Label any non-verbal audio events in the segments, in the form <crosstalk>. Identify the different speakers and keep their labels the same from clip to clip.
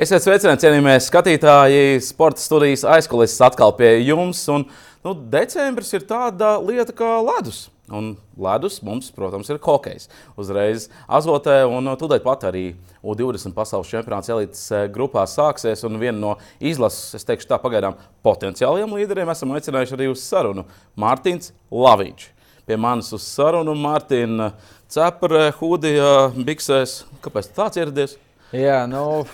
Speaker 1: Esiet sveicināti, cienījamie skatītāji. Sporta studijas aizkulisēs atkal pie jums. Un, nu, decembris ir tāda lieta kā ledus. Un ledus mums, protams, ir hokejs. Uzreiz azotē, un tūdaļ pat arī U20 pasaules čempionāts elites eh, grupā sāksies. Un viena no izlases, es teikšu, tā pagaidām potenciāliem līderiem esam aicinājuši arī uz sarunu Mārtiņš Laviņš. Pie manis uz sarunu Mārtiņa Cepure, Hudijā, Biksēs. Kāpēc tāds ieradies?
Speaker 2: Jā, nu,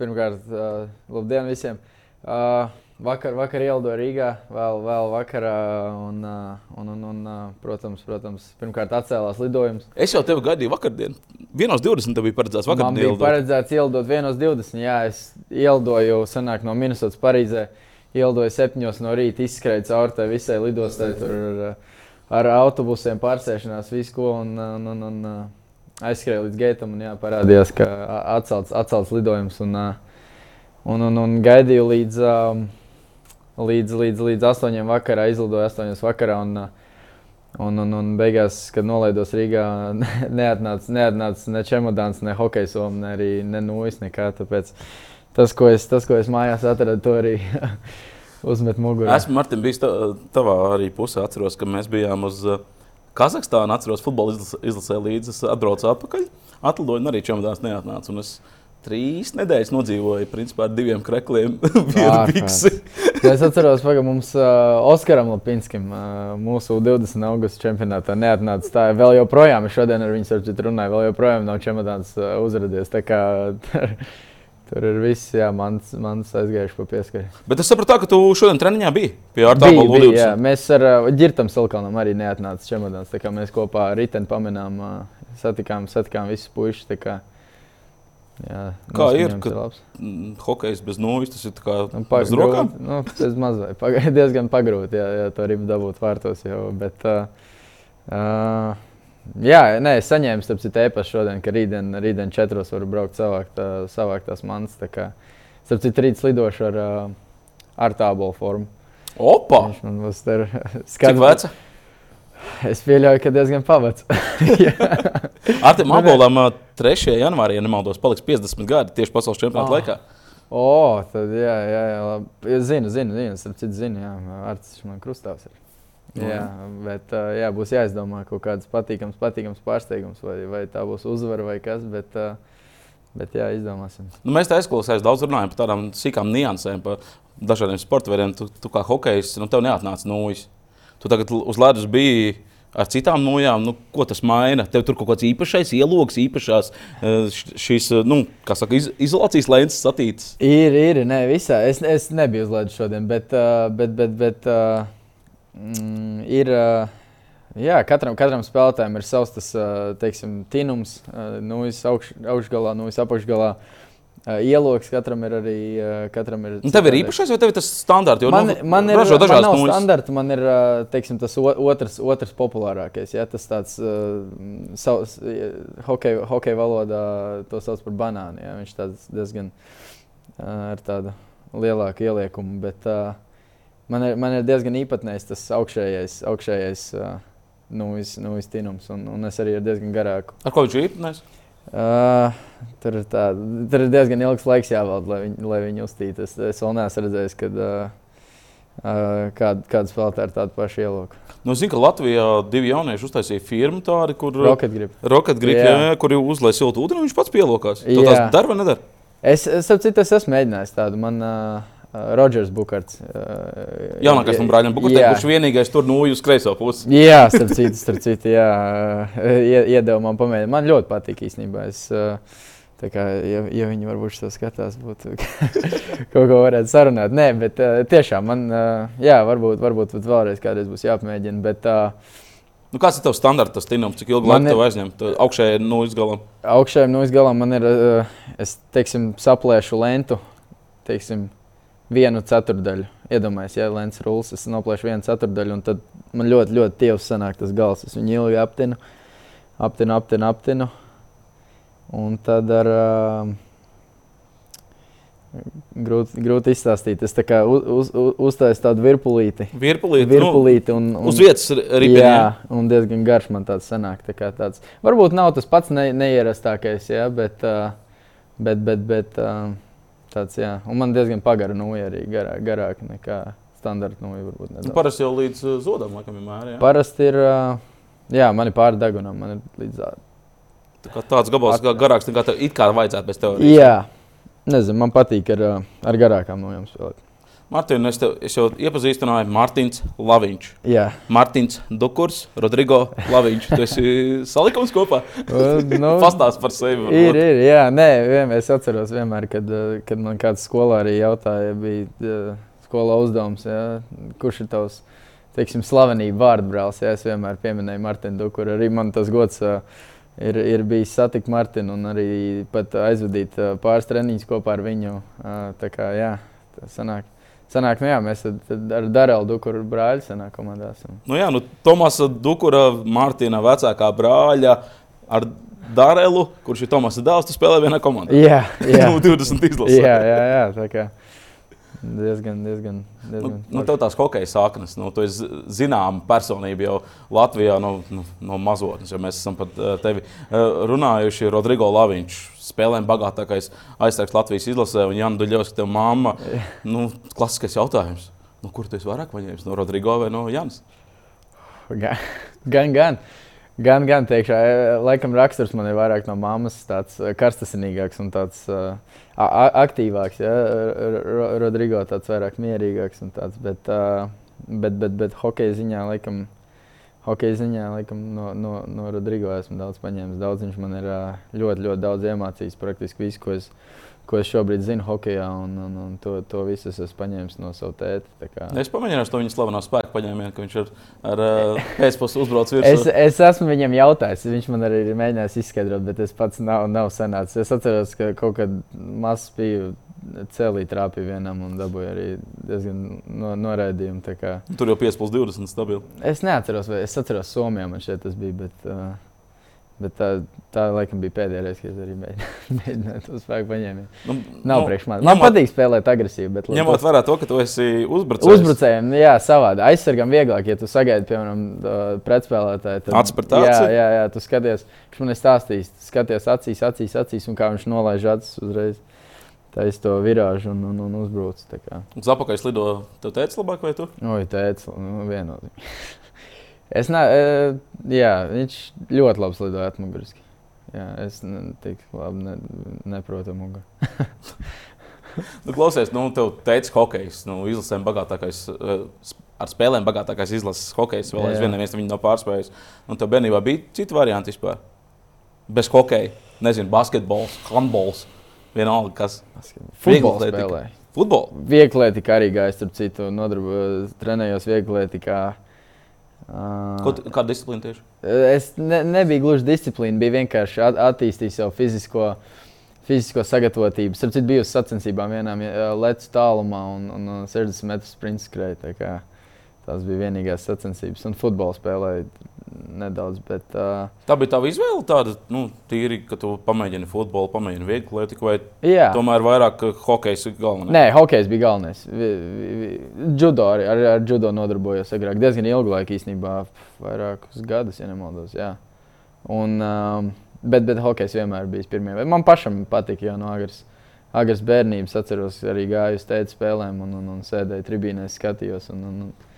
Speaker 2: pirmkārt, uh, labdien visiem! Uh, vakar, vakar ielidoju Rīgā, vēl, vēl vakarā. Un, uh, un, un, un, uh, protams, protams, pirmkārt atcēlās lidojums.
Speaker 1: Es jau tevi gaidīju vakardien. Vienos 20 tev bija paredzēts vakar.
Speaker 2: Man bija paredzēts ielidot vienos 20. Jā, es ielidoju senāk no Minnesotas Parīzē. Ielidoju septiņos no rīta, izskrēju cauri tai visai lidostai. Tur ar, ar autobusiem pārsēšanās, visu ko. Un, un, un, un, aizskrēju līdz gaitam un jā, parādījās, ka atcelts, atcelts lidojums. Un, un, un, un gaidīju līdz, līdz, līdz, līdz 8 vakarā, izlidoju 8 vakarā. Un, un, un, un beigās, kad nolaidos Rīgā, <laughs> neatnāca, neatnāca ne čemodāns, ne hokeja soma, ne arī nūjas. Tāpēc tas, ko es, tas, ko es mājās atradu, to arī <laughs> uzmet mugurā.
Speaker 1: Esmu Martin, bijis tavā arī pusē. Atceros, ka mēs bijām uz uh, Kazahstānā atceros, futbola izlasē līdzi. Atbraucu atpakaļ, atlidoju, arī čemodāns neatnāca. Un es trīs nedēļas nodzīvoju principā, ar diviem krekliem. <laughs> <laughs>
Speaker 2: es atceros, ka mums uh, Oskaram Lapinskim uh, mūsu 20. augusta čempionātā neatnāca tā. Vēl joprojām, es šodien ar viņu runāju, vēl joprojām nav čemodāns uh, uzrādījies. <laughs> Tur ir viss, jā, mans, mans aizgājuši pa pieskari.
Speaker 1: Bet es sapratu, ka tu šodien treniņā biji pie Artāba Lūdzu.
Speaker 2: Jā, mēs ar uh, Girtam Silkalnam arī neatnāca čemodāns. Tā kā mēs kopā riteni pamanām, uh, satikām, satikām visus puišus. Kā,
Speaker 1: jā, kā ir? Kad ir hokejs bez nūjas, tas ir kā
Speaker 2: nu, bez rokām? Nu, tas mazliet, paga, <laughs> diezgan pagrūti, jā, jā, to arī dabūt vārtos jau. Bet, uh, uh, Jā, nē, es saņēmu starp citu e-pastu šodien, ka rītdien, rītdien četros varu braukt savākt, uh, savākt tās manas. Tā kā, starp citu, rīt lidošu ar, uh, ar tābolu formu.
Speaker 1: Opa!
Speaker 2: Viņš man būs tur <laughs>
Speaker 1: veca?
Speaker 2: Es pieļauju, ka diezgan pavats. <laughs>
Speaker 1: Ar tiem abolam 3. janvārī, ja nemaldos, paliks 50 gadi tieši pasaules čempionāta oh. laikā.
Speaker 2: O, tad jā, jā, jā labi. Es zinu, zinu, zinu, starp citu zinu, jā, Arcis man krustāvs ir. Jā, bet jā, būs jāizdomā kaut kāds patīkams, patīkams pārsteigums, vai, vai tā būs uzvara vai kas. Bet, bet jā, izdomāsim.
Speaker 1: Nu, mēs tā aizklausījāmies daudz runājam par tādām sīkām niansēm, par dažādiem sporta veidiem. Tu, tu kā hokejs, nu, tev neatnāca nūjas. Tu tagad uz ledus biji ar citām nojām, nu, ko tas maina? Tev tur kaut kāds īpašais ieloks, īpašās šīs nu, saka, iz, izolācijas lēns satītas.
Speaker 2: Ir, ir, nē, visā. Es, es nebiju uz ledus šodien, bet, bet, bet, bet, bet mm, ir. Jā, katram, katram spēlētājam ir savs tas, teiksim, tinums, nūjas augš, augšgalā, nūjas apakšgalā. Ieloks katram ir arī. Katram ir
Speaker 1: tev ir īpašais, vai tev ir tas standarts?
Speaker 2: Man, no, man ir dažādas man nav standarta, man ir teiksim, tas otrs, otrs populārākais. Ja? Tas tāds uh, hokeja, hokeja valodā to sauc par banānu. Ja? Viņš tāds diezgan uh, ar tādu lielāku ieliekumu. Bet, uh, man ir, man ir diezgan īpatnējs tas augšējais, augšējais uh, nūjas, nūjas tinums, un, un es arī ir diezgan garāku.
Speaker 1: Ar ko viņš ir īpatnējs?
Speaker 2: Uh, tur, tā, tur ir diezgan ilgs laiks jāvelk, lai, viņ, lai viņi uztītu. Es, es vēl neesmu redzējis, kad uh, uh, kāda, kāda spēlētāja ir tāda paša ieloka.
Speaker 1: Nu, zinu, ka Latvijā divi jaunieši uztaisīja firmu tādu, kur,
Speaker 2: Rocket Grip.
Speaker 1: Rocket Grip jā. Jā, kur uzlēja siltu ūdeni, un viņš pats pielokās. Tu tas dara vai nedara?
Speaker 2: Es, es, es, es esmu mēģinājis tādu. Man, Uh, Rodžers Bukārts.
Speaker 1: Uh, Jaunākais no brāļiem Bukārtiem, kurš vienīgais tur nūju uz kreiso pusi.
Speaker 2: jā, starp citu, starp citu jā, iedeva man pamēģināt. Man ļoti patīk īstenībā. Es, kā, ja, ja viņi varbūt to skatās, būtu <laughs> kaut ko varētu sarunāt. Nē, bet tiešām man, jā, varbūt, varbūt vēlreiz kādreiz būs jāpamēģina. Bet,
Speaker 1: Nu, kāds ir tavs standarts, tas tinums, cik ilgi laiku tev aizņem? Augšējai nūjas galam.
Speaker 2: Augšējai nūjas galam man ir, es teiksim, saplēšu lentu, teiksim, vienu ceturdaļu. Iedomājieties, ja Lēns rullis, es noplēšu vienu ceturdaļu, un tad man ļoti, ļoti tievs sanāk tas gals. Es viņu ilgi aptinu, aptinu, aptinu, aptinu. Un tad ar. Uh, Grūti, grūti izstāstīt. Es tā kā uz, uz, uztaisu tādu virpulīti.
Speaker 1: Virpulīti,
Speaker 2: virpulīti un, un,
Speaker 1: uz vietas
Speaker 2: bija. Jā, un diezgan garš man tāds sanāk. Tā tāds. Varbūt nav tas pats ne, neierastākais, jā, bet, bet, bet, bet uh, tāds, jā. Un man diezgan pagara nūja arī garā, garāka nekā standarta nūja.
Speaker 1: Nu, parasti jau līdz uh, zodam, laikam, vienmēr. Jā.
Speaker 2: Parasti ir, uh, jā, man ir pāri degunam, man ir līdz zādam.
Speaker 1: Tā tāds gabals At... garāks nekā tev it kā vajadzētu bez
Speaker 2: teorijas. Jā, nezinu, man patīk ar, uh, ar garākām nojām spēlēt.
Speaker 1: Mārtiņ, es, tev, es jau iepazīstināju Mārtiņš Laviņš.
Speaker 2: Jā.
Speaker 1: Mārtiņš Dukurs, Rodrigo Laviņš. Tu esi salikums kopā? <laughs> nu, Pastāst par sevi.
Speaker 2: Ir, ir, jā, nē, vienmēr es atceros vienmēr, kad, kad man kāds skolā arī jautāja, bija skolā uzdevums, jā, kurš ir tavs, teiksim, slavenība vārdbrāls. Jā, es vienmēr pieminēju Mārtiņu Dukuru. Arī man tas gods uh, ir, ir bijis satikt Mārtiņu un arī pat aizvadīt uh, pāris treniņus kopā ar viņu. Uh, tā kā, jā, tas sanāk. Sanāk, nu jā, mēs tad, tad ar Darelu Dukuru brāļu senāk komandā esam.
Speaker 1: Nu jā, nu, Tomasa Dukura, Mārtiņa vecākā brāļa ar Darelu, kurš ir Tomasa dēls, tu spēlē vienā komandā.
Speaker 2: Jā, jā. <laughs>
Speaker 1: nu, 20 izlases.
Speaker 2: jā, jā, jā, tā kā. Diezgan, diezgan. diezgan
Speaker 1: nu, nu, tev tās hokeja saknes, nu, tu esi zināma personība jau Latvijā no, no, no mazotnes. Mēs esam par eh, tevi eh, runājuši. Rodrigo Laviņš, spēlēm bagātākais aizsargs Latvijas izlasē, un Jānis Duļovs, tev mamma. <laughs> Nu, klasiskais jautājums. Nu, kur tu esi vairāk paņēmis? No Rodrigo vai no Jānis?
Speaker 2: Gan, gan. gan. Gan, gan teikšu, laikam raksturs man ir vairāk no mammas, tāds karstasinīgāks un tāds uh, aktīvāks. Ja? Rodrigo tāds vairāk mierīgāks un tāds, bet, uh, bet, bet, bet hokeja ziņā laikam. Hokeja ziņā laikam, no, no, no Rodrigo esmu daudz paņēmis. Daudz viņš man ir ļoti, ļoti daudz iemācījis. Praktiski visu, ko es esmu ko es šobrīd zinu hokeja, un, un, un to, to visu es esmu paņēmis no sava tēta. Kā...
Speaker 1: Es pamēģināju to viņa slaveno spēku paņēmienu, ka viņš ir ar uh, pēcpusdienas uzbraucis
Speaker 2: virsū. Es, es esmu viņam jautājis, viņš man arī ir mēģinājis izskaidrot, bet es pats nav, nav sanācis. Es atceros, ka kaut kad mazs biju. Cēlī trāpīja vienam un dabūja arī diezgan no, noraidījumu.
Speaker 1: Tur jau 5 plus 20 stabili.
Speaker 2: Es neatceros, vai es atceros Somijā, man šeit tas bija. Bet, uh, Bet tā, tā laikam bija pēdējā reize, kad es arī <laughs> mēģināju to spēku paņēmu. Nu, Nav nu, priekš manis. Man patīk spēlēt agresīvi. Bet,
Speaker 1: ņemot vērā to, ka tu esi uzbrucējs.
Speaker 2: Uzbrucējiem, jā, savādi. Aizsargam vieglāk, ja tu sagaidi, piemēram, pretspēlētāju.
Speaker 1: Tādu.
Speaker 2: Jā, jā, jā, tu skaties, viņš man ir stāstījis, skaties acīs, acīs, acīs, un kā viņš nolaiž acis uzreiz. Tā ir to virāžu un, un, un uzbruc.
Speaker 1: Uz apakšas lido tev teicis labāk vai tu?
Speaker 2: Oi, teicis, nu, vienotīgi. <laughs> Es ne, jā, viņš ļoti labi lidoja atmuguriski. Jā, es tik labi ne, neprotu muguru. <laughs>
Speaker 1: nu, klausies, nu, tev teica, hokejs, nu, izlasēm bagātākais, ar spēlēm bagātākais izlases hokejs. Vēl aizvien neviens viņu nav pārspējis. Un tev bērnībā bija citi varianti vispār. Bez hokeja, nezinu, basketbols, handbols, vienalga kas.
Speaker 2: Futbols spēlēja.
Speaker 1: Futbolu?
Speaker 2: Vieglietika arī gāja, starp citu, nodarbojos, trenējos vieglietikā.
Speaker 1: Ko, kāda disciplīna tieši?
Speaker 2: Es ne, nebiju gluži disciplīna, bija vienkārši at, attīstīt savu fizisko, fizisko sagatavotību. Starp citu, biju uz sacensībām vienām lecu tālumā un, un 60 metru sprinta skrēja. Tās bija vienīgās sacensības, un futbolu spēlēju nedaudz. Bet, uh,
Speaker 1: tā bija tā izvēle, tāda nu, tīri, ka tu pamēģini futbolu, pamēģini vieglu lietu, vai jā. tomēr vairāk hokejs ir galvenais?
Speaker 2: Nē, hokejs bija galvenais. Judo arī ar, ar judo nodarbojos agrāk. Diezgan ilgu laiku īstenībā, vairākus gadus, ja nemaldos. Jā. Un, um, bet, bet hokejs vienmēr bija pirmie. Man pašam patika jau no agras. Agras bērnības atceros, arī gāju uz tēta spēlēm un, un, un sēdēju tribīnēs, skatījos. Un, un, un,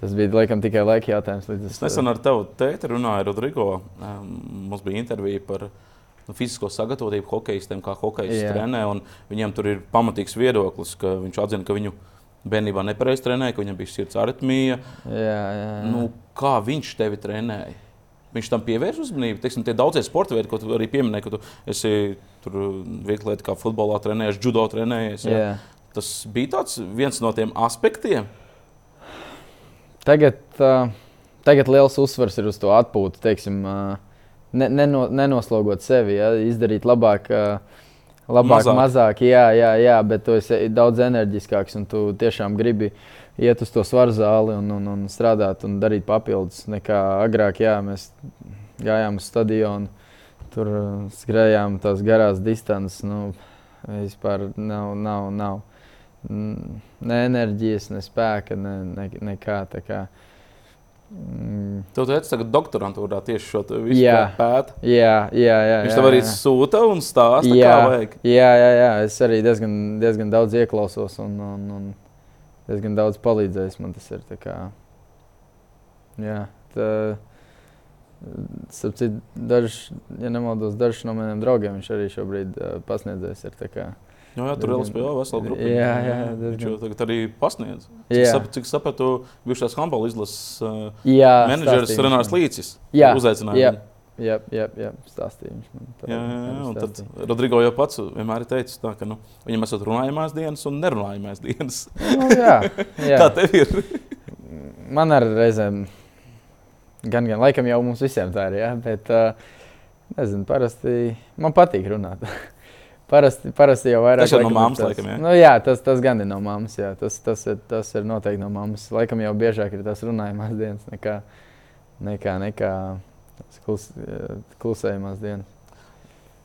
Speaker 2: Tas bija laikam tikai laika jautājums.
Speaker 1: Es nesen ar tevu tēti runāju, Rodrigo. Mums bija intervija par nu, fizisko sagatavotību hokeistiem, kā hokejs trenē. Viņam tur ir pamatīgs viedoklis, ka viņš atzina, ka viņu bērnībā nepareizi trenēja, ka viņam bija sirds aritmija.
Speaker 2: Jā, jā, jā.
Speaker 1: Nu, kā viņš tevi trenēja? Viņš tam pievērš uzmanību. Teiksim, tie daudzie sporta veidi, ko tu arī pieminēji, ka tu esi tur viegli kā futbolā trenējies, judo trenējies. Tas bija viens no tiem aspektiem.
Speaker 2: Tagad, uh, tagad liels uzsvars ir uz to atpūtu, teiksim, uh, ne, neno, nenoslogot sevi, ja, izdarīt labāk. Uh, Labāk, mazāk. mazāk, jā, jā, jā, bet tu esi daudz enerģiskāks un tu tiešām gribi iet uz to svaru zāli un, un, un strādāt un darīt papildus nekā agrāk. Jā, mēs gājām uz stadionu, tur skrējām tās garās distances. Nu, vispār nav, nav, nav ne enerģijas, ne spēka, ne, ne, nekā. Kā. Mm,
Speaker 1: Tu teici, ka doktorantūrā tieši šo visu
Speaker 2: Jā.
Speaker 1: pēta.
Speaker 2: jā, jā, jā.
Speaker 1: Viņš tev arī
Speaker 2: jā.
Speaker 1: sūta un stāsta,
Speaker 2: jā,
Speaker 1: kā vajag.
Speaker 2: jā, jā, jā, es arī diezgan, diezgan daudz ieklausos un, un, un diezgan daudz palīdzējis. Man tas ir tā kā. Jā, tā, citu, dažs, ja nemaldos, dažs no maniem draugiem viņš arī šobrīd uh, pasniedzējis. Kā.
Speaker 1: Nu, jā, tur ir LSPO vesela grupa.
Speaker 2: Jā, jā,
Speaker 1: Viņš
Speaker 2: diezgan.
Speaker 1: jau tagad arī pasniedz. Cik,
Speaker 2: Jā.
Speaker 1: sap, cik sapratu, bijušās handbola izlases uh,
Speaker 2: Jā,
Speaker 1: menedžeris
Speaker 2: viņš
Speaker 1: Renārs. Līcis.
Speaker 2: Jā,
Speaker 1: Uzaicināja
Speaker 2: jā. Jā, jā, jā stāstīja viņš man. tā
Speaker 1: Jā, jā, jā, un tad. Rodrigo jau pats vienmēr ir teicis, tā, ka nu, viņam esat runājamās dienas un nerunājamās dienas.
Speaker 2: Nu, jā, <laughs> jā.
Speaker 1: Kā tev ir?
Speaker 2: Man ar reizēm, gan, gan laikam jau mums visiem tā ir, ja? bet uh, nezinu, parasti man patīk runāt. Parasti, parasti jau vairāk.
Speaker 1: Tas jau no mammas, laikam, ja?
Speaker 2: Nu, jā, tas, tas gan ir no mammas. Jā. Tas, tas, ir, tas ir noteikti no mammas. Laikam jau biežāk ir tas runājamās dienas nekā, nekā, nekā klus, klusējumās dienas.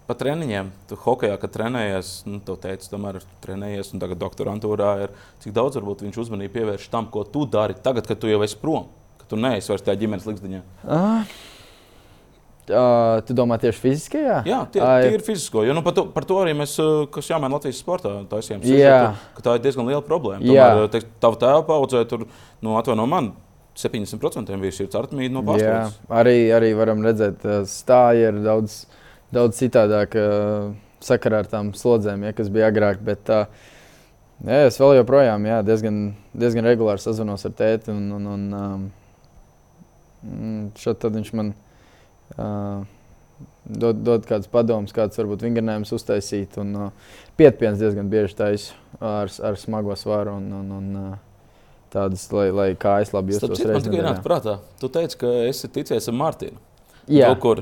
Speaker 1: Par treniņiem. Tu hokeja, kad trenējies, nu, tu teici, tomēr trenējies, un tagad doktorantūrā ir. Cik daudz varbūt viņš uzmanību pievērš tam, ko tu dari tagad, kad tu jau esi prom? Ka tu neesi vairs tajā ģimenes likteņā.
Speaker 2: Uh, uh, tu domā tieši fiziskajā?
Speaker 1: Jā, tie, tie ir fizisko. Jo, nu, par, to, par to arī mēs, kas jāmēģina Latvijas sportā, taisījām
Speaker 2: Jā.
Speaker 1: sižetu, ka tā ir diezgan liela problēma.
Speaker 2: Jā.
Speaker 1: Tomēr, te, tava tēva paudzē tur, nu, atvaino man, 70% bija sirds artmīda no
Speaker 2: Jā,
Speaker 1: pārspējas.
Speaker 2: arī, arī varam redzēt, stāja ir daudz, daudz citādāk sakarā ar tām slodzēm, ja, kas bija agrāk. Bet, uh, jā, es vēl joprojām jā, diezgan, diezgan regulāri sazvanos ar tēti. Un, un, un, um, tad viņš man uh, dod, dod kādus padomus, kādus varbūt vingrinājumus uztaisīt. Un uh, pietpiens diezgan bieži taisa ar, ar smago svaru. Un, un, un, uh, Tādas, lai, lai kājas labi justos.
Speaker 1: citu, man tikai nāk prātā. Tu teici, ka esi ticies ar Martinu.
Speaker 2: Jā,
Speaker 1: Kaut kur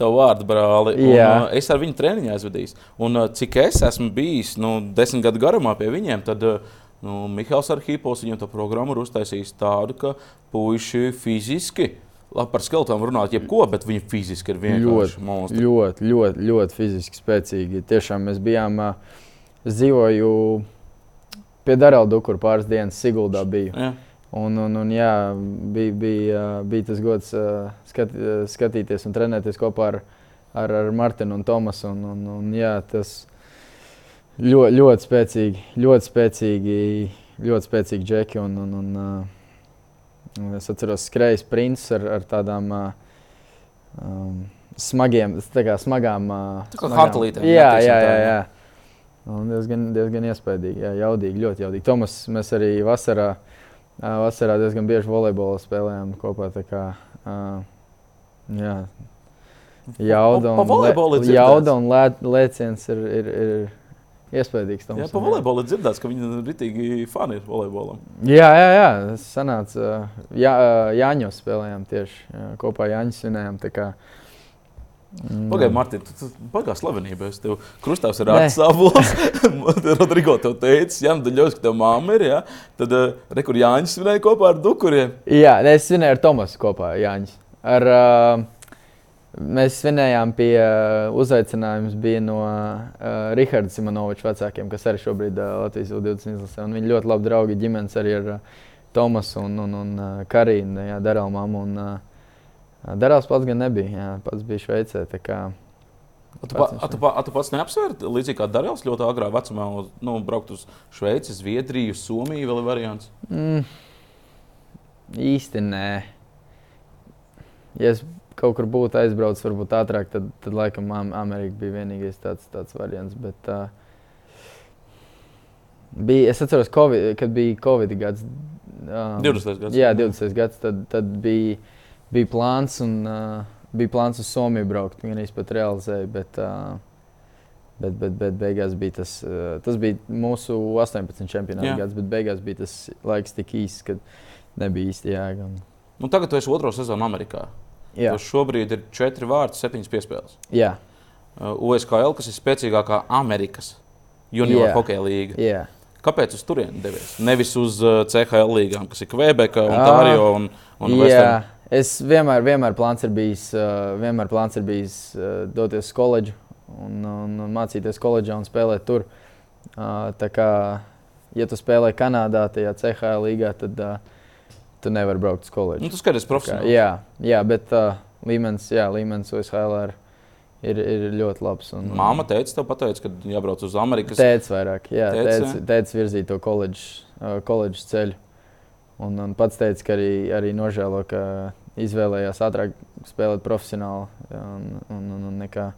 Speaker 1: tavu vārdu brāli. Un, uh, es ar viņu treniņu aizvadīju. Un uh, cik es esmu bijis nu, desmit gadu garumā pie viņiem, tad uh, nu, Mihāls Arhīpos viņam to programmu ir uztaisījis tādu, ka puiši fiziski. Labi, par skeletām runāt, jebko, bet viņi fiziski ir vienkārši monstri.
Speaker 2: ļoti, ļoti, ļoti fiziski spēcīgi. Tiešām mēs bijām, es dzīvoju pie Darāla, kur pāris dienas Siguldā biju.
Speaker 1: Jā.
Speaker 2: Un, un, un jā, bija, bija, bija tas gods skat, skatīties un trenēties kopā ar, ar, ar Martinu un Tomasu. Un, un, un, jā, tas ļoti, ļoti spēcīgi, ļoti spēcīgi, ļoti spēcīgi džeki. Un, un, un, ā, es atceros, skrejs princis ar, ar tādām um, smagiem, tā kā smagām.
Speaker 1: Tā kā hantelītēm,
Speaker 2: Jā,
Speaker 1: jā,
Speaker 2: jā, jā. Un diezgan, diezgan iespaidīgi, jā, jaudīgi, ļoti jaudīgi. Tomas, mēs arī vasarā, vasarā diezgan bieži volejbolu spēlējām kopā. tā Kā, ā, jā, jauda un, jauda un lē, lēciens ir, ir, ir iespaidīgs.
Speaker 1: Jā, pa volejbolu ir dzirdēts, ka viņi ir ritīgi fani volejbolam.
Speaker 2: Jā, jā, jā. Sanāca. Jā, Jāņos spēlējām tieši jā, kopā Jāņus svinējām. mm,
Speaker 1: Pagaidiet, Mārtiņ, tu, tu pagāji slavenībā. Es tev
Speaker 2: Nē.
Speaker 1: Rācis Savols. <laughs> Rodrigo tev teica, Jan Daļos, ka tev mamma ir, ja? Tad, uh, re, kur Jāņus svinēja kopā ar dukuriem.
Speaker 2: Jā, nē, es svinēju ar Tomasu kopā, Jāņus. Ar, uh, mēs svinējām pie uh, uzaicinājums bija no uh, Riharda Simonoviča vecākiem, kas arī šobrīd uh, Latvijas U20 izlasē. Viņi ļoti labi draugi ģimenes arī ar uh, Tomasu un, un, un uh, Karīnu, jā, Darālu mammu. Un, uh, Darāls pats gan nebija, jā, pats bija Šveicē. tā kā,
Speaker 1: A tu, pa, a, tu, pa, a tu pats neapsvērt, līdzīgi kā Darījums, ļoti agrā vecumā, nu, braukt uz Šveici, Zviedriju, Somiju, vēl ir variants.
Speaker 2: Mm, īsti nē. Ja es kaut kur būtu aizbraucis, varbūt ātrāk, tad, tad laikam Am- Amerika bija vienīgais tāds, tāds variants. Bet, uh, bija, es atceros, COVID, kad bija Covid gads. Um,
Speaker 1: 20. gads.
Speaker 2: Jā, 20. gads. Tad, tad bija, bija plāns un uh, bija plāns uz Somiju braukt. Gan arī pat realizēju. Bet, uh, Bet, bet, bet beigās bija tas, uh, tas bija mūsu 18 čempionāta gads, bet beigās bija tas laiks tik īss, ka nebija īsti jēga. Un,
Speaker 1: Nu, tagad tu esi otro sezonu Amerikā.
Speaker 2: Jā,
Speaker 1: šobrīd ir četri vārti, septiņas piespēles.
Speaker 2: jā,
Speaker 1: Uh, USKL, kas ir spēcīgākā Amerikas junior
Speaker 2: Jā.
Speaker 1: hokeja līga.
Speaker 2: jā.
Speaker 1: Kāpēc uz turieni devies? Nevis uz uh, CHL līgām, kas ir Kvebeka,
Speaker 2: Ah.
Speaker 1: Ontārio un, un
Speaker 2: jā.
Speaker 1: Western.
Speaker 2: Es vienmēr, vienmēr plāns ir bijis, uh, vienmēr plāns ir bijis uh, doties uz koledžu un, un, mācīties koledžā un spēlēt tur. Uh, tā kā, ja tu spēlē Kanādā, tajā CHL līgā, tad, uh, tu nevari braukt uz koledžu.
Speaker 1: Nu, tu skaties profesionāli.
Speaker 2: jā, jā, bet uh, līmenis, jā, līmenis USHL ir, ir, ir ļoti labs. Un,
Speaker 1: Māma teica, tev pateica, ka jābrauc uz Amerikas.
Speaker 2: Tēvs vairāk, jā, tēvs,
Speaker 1: jā?
Speaker 2: tēvs virzīja to koledžas, uh, koledžas ceļu. Un, un pats teica, ka arī, arī nožēlo, ka izvēlējās ātrāk spēlēt profesionāli un, un, un, un nekā,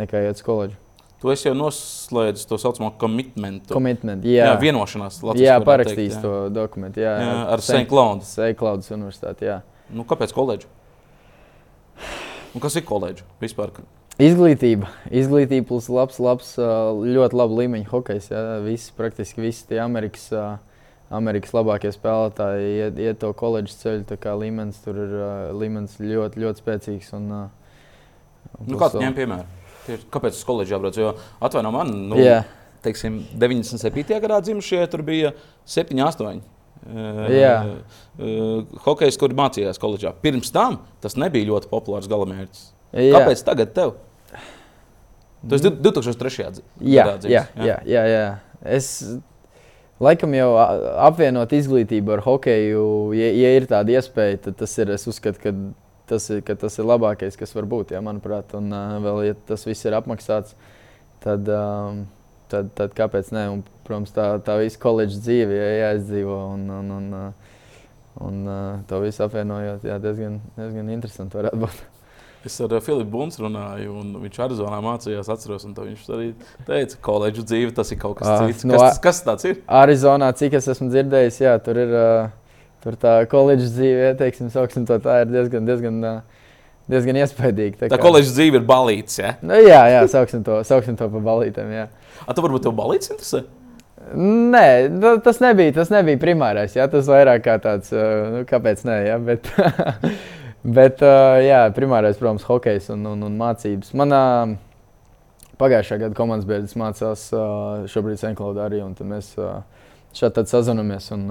Speaker 2: nekā iet uz koledžu.
Speaker 1: Tu esi jau noslēdzis to saucamo commitmentu.
Speaker 2: Commitment,
Speaker 1: jā,
Speaker 2: jā,
Speaker 1: vienošanās. latviski
Speaker 2: jā parakstījis to dokumentu. Jā,
Speaker 1: Jā, ar St. Cloud's.
Speaker 2: Seiklaudas universitāti. Jā.
Speaker 1: Nu, kāpēc koledža? Nu, kas ir koledža vispār?
Speaker 2: Izglītība. Izglītība plus labs, labs, ļoti laba līmeņa hokejs. Jā. Visi, praktiski visi tie Amerikas, Amerikas labākie spēlētāji iet, iet to koledžas ceļu. tā kā Līmenis tur ir līmenis ļoti, ļoti spēcīgs. Un, un
Speaker 1: Nu, Kādu
Speaker 2: vēl-
Speaker 1: ņem piemēru? Tieši, kāpēc uz koledžu jābrauc? Jo atvaino man, nu,
Speaker 2: Jā,
Speaker 1: teiksim, 97. gadā dzimušie tur bija 7, 8.
Speaker 2: Jā.
Speaker 1: Hokejs, kur mācījās koledžā. Pirms tam tas nebija ļoti populārs galamērķis.
Speaker 2: jā.
Speaker 1: Kāpēc tagad tev? Tas ir 2003. dzi-
Speaker 2: Jā,
Speaker 1: gadā
Speaker 2: jā, jā, jā, jā. Es laikam jau apvienot izglītību ar hokeju, ja, ja ir tāda iespēja, tad tas ir, es uzskatu, ka tas ir, ka tas ir labākais, kas var būt, jā, manuprāt. Un uh, vēl, ja tas viss ir apmaksāts, tad, um, tad, tad kāpēc ne? Un, protams, tā, tā visa koledžas dzīve jā, jāizdzīvo un, un, un, uh, un uh, to visu apvienojot, jā, diezgan, diezgan interesanti varētu būt.
Speaker 1: Es ar uh, Filipu Bunsu runāju, un viņš arī Arizonā mācījās, atceros, viņš arī teica, ka koledžas dzīve tas ir kaut kas cits.
Speaker 2: nu,
Speaker 1: Kas,
Speaker 2: a-
Speaker 1: tas- kas tas ir?
Speaker 2: Arizonā, cik es esmu dzirdējis, jā, tur ir uh, tur tā koledžas dzīve, ieteiksim, sauksim to tā, ir diezgan, diezgan, diezgan iespaidīga.
Speaker 1: Tā koledžas dzīve ir balīts. Ja?
Speaker 2: Nu, jā, jā, sauksim to, sauksim to pa balītēm. Jā.
Speaker 1: A, tu varbūt tev balīts interesē?
Speaker 2: Nē, nu, tas nebija, tas nebija primārais. Jā, tas vairāk kā tāds, nu, kāpēc nē, jā, bet, <laughs> bet jā, primārais, protams, hokejs un, un, un mācības. Manā pagājušā gada komandas biedrs mācās šobrīd Senklaudā arī, un tad mēs šādi tad sazināmies. Un,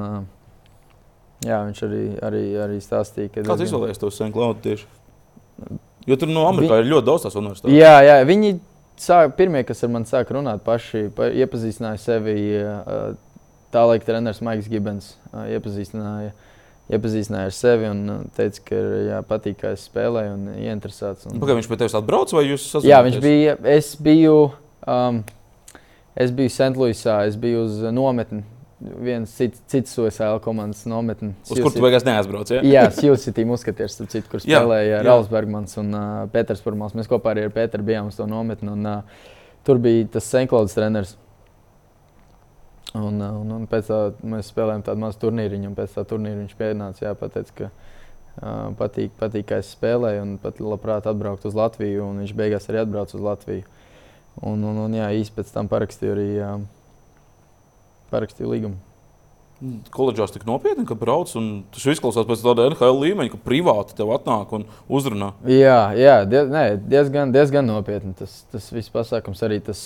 Speaker 2: jā, viņš arī, arī, arī stāstīja, ka.
Speaker 1: Kāds izvēlējies to Senklaudu tieši? Jo tur no Amerikā ir ļoti daudz tās universitātes.
Speaker 2: Jā, jā, viņi sāk, pirmie, kas ar mani sāka runāt, paši pa, iepazīstināja sevi. Tā laika treneris Maiks Gibens iepazīstināja, iepazīstināja ar sevi un teica, ka jā, patīk, kā es spēlēju un ieinteresēts. Un...
Speaker 1: Pagaidām viņš pie tevis atbrauc vai jūs esat?
Speaker 2: Jā, viņš bija. Es biju, um, es biju Sentlūisā, es biju uz nometni. Viens cits, cits OSL komandas nometni.
Speaker 1: Uz kur tu beigās neaizbrauc? Ja?
Speaker 2: Jā, Muskatieris, starp citu, kur spēlēja
Speaker 1: jā.
Speaker 2: Rāls Bergmans un uh, Pēters Purmals. Mēs kopā arī ar Pēteru bijām uz to nometni. Un, uh, tur bija tas Senklauds treneris. Un, uh, un, un pēc tam mēs spēlējām tādu mazu turnīriņu, un pēc tam turnīra viņš pienāca, jā, pateica, ka uh, patīk, patīk, kā es spēlēju, un pat labprāt atbraukt uz Latviju, un viņš beigās arī atbrauca uz Latviju. Un, un, un jā, īsti pēc tam parakstīju arī uh, parakstīju līgumu.
Speaker 1: Koledžās tik nopietni, ka brauc un tas izklausās pēc tāda NHL līmeņa, ka privāti tev atnāk un uzrunā.
Speaker 2: Jā, jā diez, nē, diezgan, diezgan nopietni. Tas, tas viss pasākums arī tas,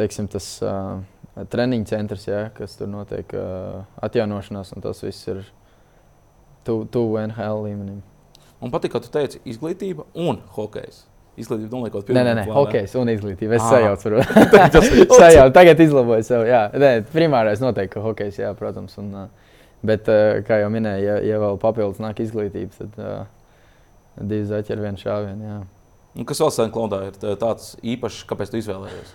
Speaker 2: teiksim, tas treniņu centrs, jā, kas tur notiek atjaunošanās, un tas viss ir tuvu tu NHL līmenim.
Speaker 1: Man patīk, ka tu teici izglītība un hokejs. Izglītība noliekot
Speaker 2: Nē, nē, nē,
Speaker 1: plānā.
Speaker 2: hokejs un izglītība. Es sajaucu, varbūt.
Speaker 1: Tas ir
Speaker 2: sajaucu. Tagad izlaboju sev. Jā, nē, primārais noteikti, hokejs, jā, protams. Un, bet, kā jau minēju, ja, ja vēl papildus nāk izglītība, tad uh, divi zaķi ar vienu šāvienu.
Speaker 1: kas vēl Senklaudā ir tā- tāds īpašs, kāpēc tu izvēlējies?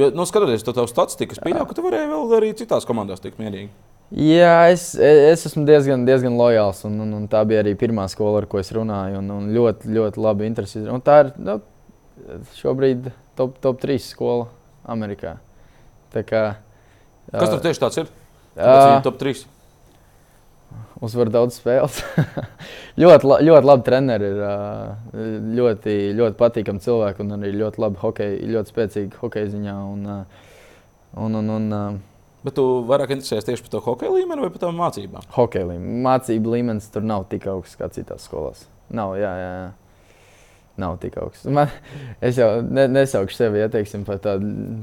Speaker 1: Jo, nu, skatoties to tavu statistiku, es pieļauju, ka tu varēji vēl arī citās komandās tikt mierīgi.
Speaker 2: Jā, es, es esmu diezgan, diezgan lojāls. Un, un, un tā bija arī pirmā skola, ar ko es runāju. Un, un ļoti, ļoti labi interesi. Un tā ir nu, šobrīd top, top 3 skola Amerikā. Tā kā,
Speaker 1: Kas tur tieši tāds ir? Kāpēc viņi top 3?
Speaker 2: Uzvar daudz spēles. <laughs> ļoti, la, ļoti labi treneri ir. Ļoti, ļoti patīkami cilvēki un arī ļoti labi hokeji, ļoti spēcīgi hokeja ziņā. Un, un, un, un,
Speaker 1: Bet tu vairāk interesējies tieši par to hokeja līmeni vai par tām mācībām?
Speaker 2: Hokeja līmenī. Mācību līmenis tur nav tik augsts kā citās skolās. Nav, jā, jā. jā. Nav tik augsts. Man, es jau ne, nesaukšu sevi ja, teiksim, par tādu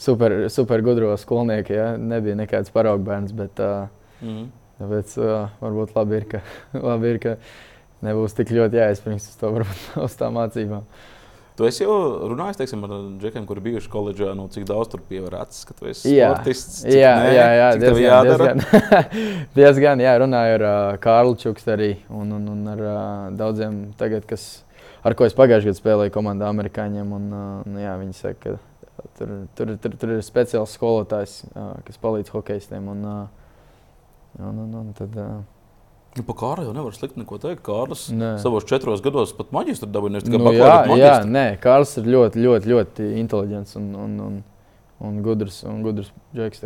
Speaker 2: super, super gudro skolnieku. Ja. Nebija nekāds paraugbērns, bet uh,
Speaker 1: Mm.
Speaker 2: tāpēc, uh, varbūt labi ir, ka, <laughs> labi ir, ka nebūs tik ļoti jāizspringst uz to varbūt, <laughs> uz tām mācībām.
Speaker 1: Tu esi jau runājis teiksim, ar džekiem, kuri bijuši koledžā, nu, cik daudz tur pievērsts, ka tu esi
Speaker 2: Jā,
Speaker 1: sportists.
Speaker 2: jā,
Speaker 1: nē,
Speaker 2: jā, jā
Speaker 1: cik
Speaker 2: diezgan,
Speaker 1: jādara?
Speaker 2: diezgan, <laughs> diezgan jā, runāju ar uh, Kārlu Čukstu arī un, un, un ar uh, daudziem tagad, kas, ar ko es pagājušajā gadā spēlēju komandā amerikāņiem. Un, uh, un, jā, viņi saka, ka tur, tur, tur, tur ir speciāls skolotājs, uh, kas palīdz hokeistiem. Un, uh, un, un, un tad, uh,
Speaker 1: Nu, par Kārlu jau nevar slikti neko teikt. Kārlis
Speaker 2: Nē.
Speaker 1: savos četros gados pat. Ne tikai
Speaker 2: nu, jā,
Speaker 1: bet
Speaker 2: jā,
Speaker 1: maģistru.
Speaker 2: nē, Kārls ir ļoti, ļoti, ļoti inteliģents un, un, un, un gudrs. Un gudrs džeks,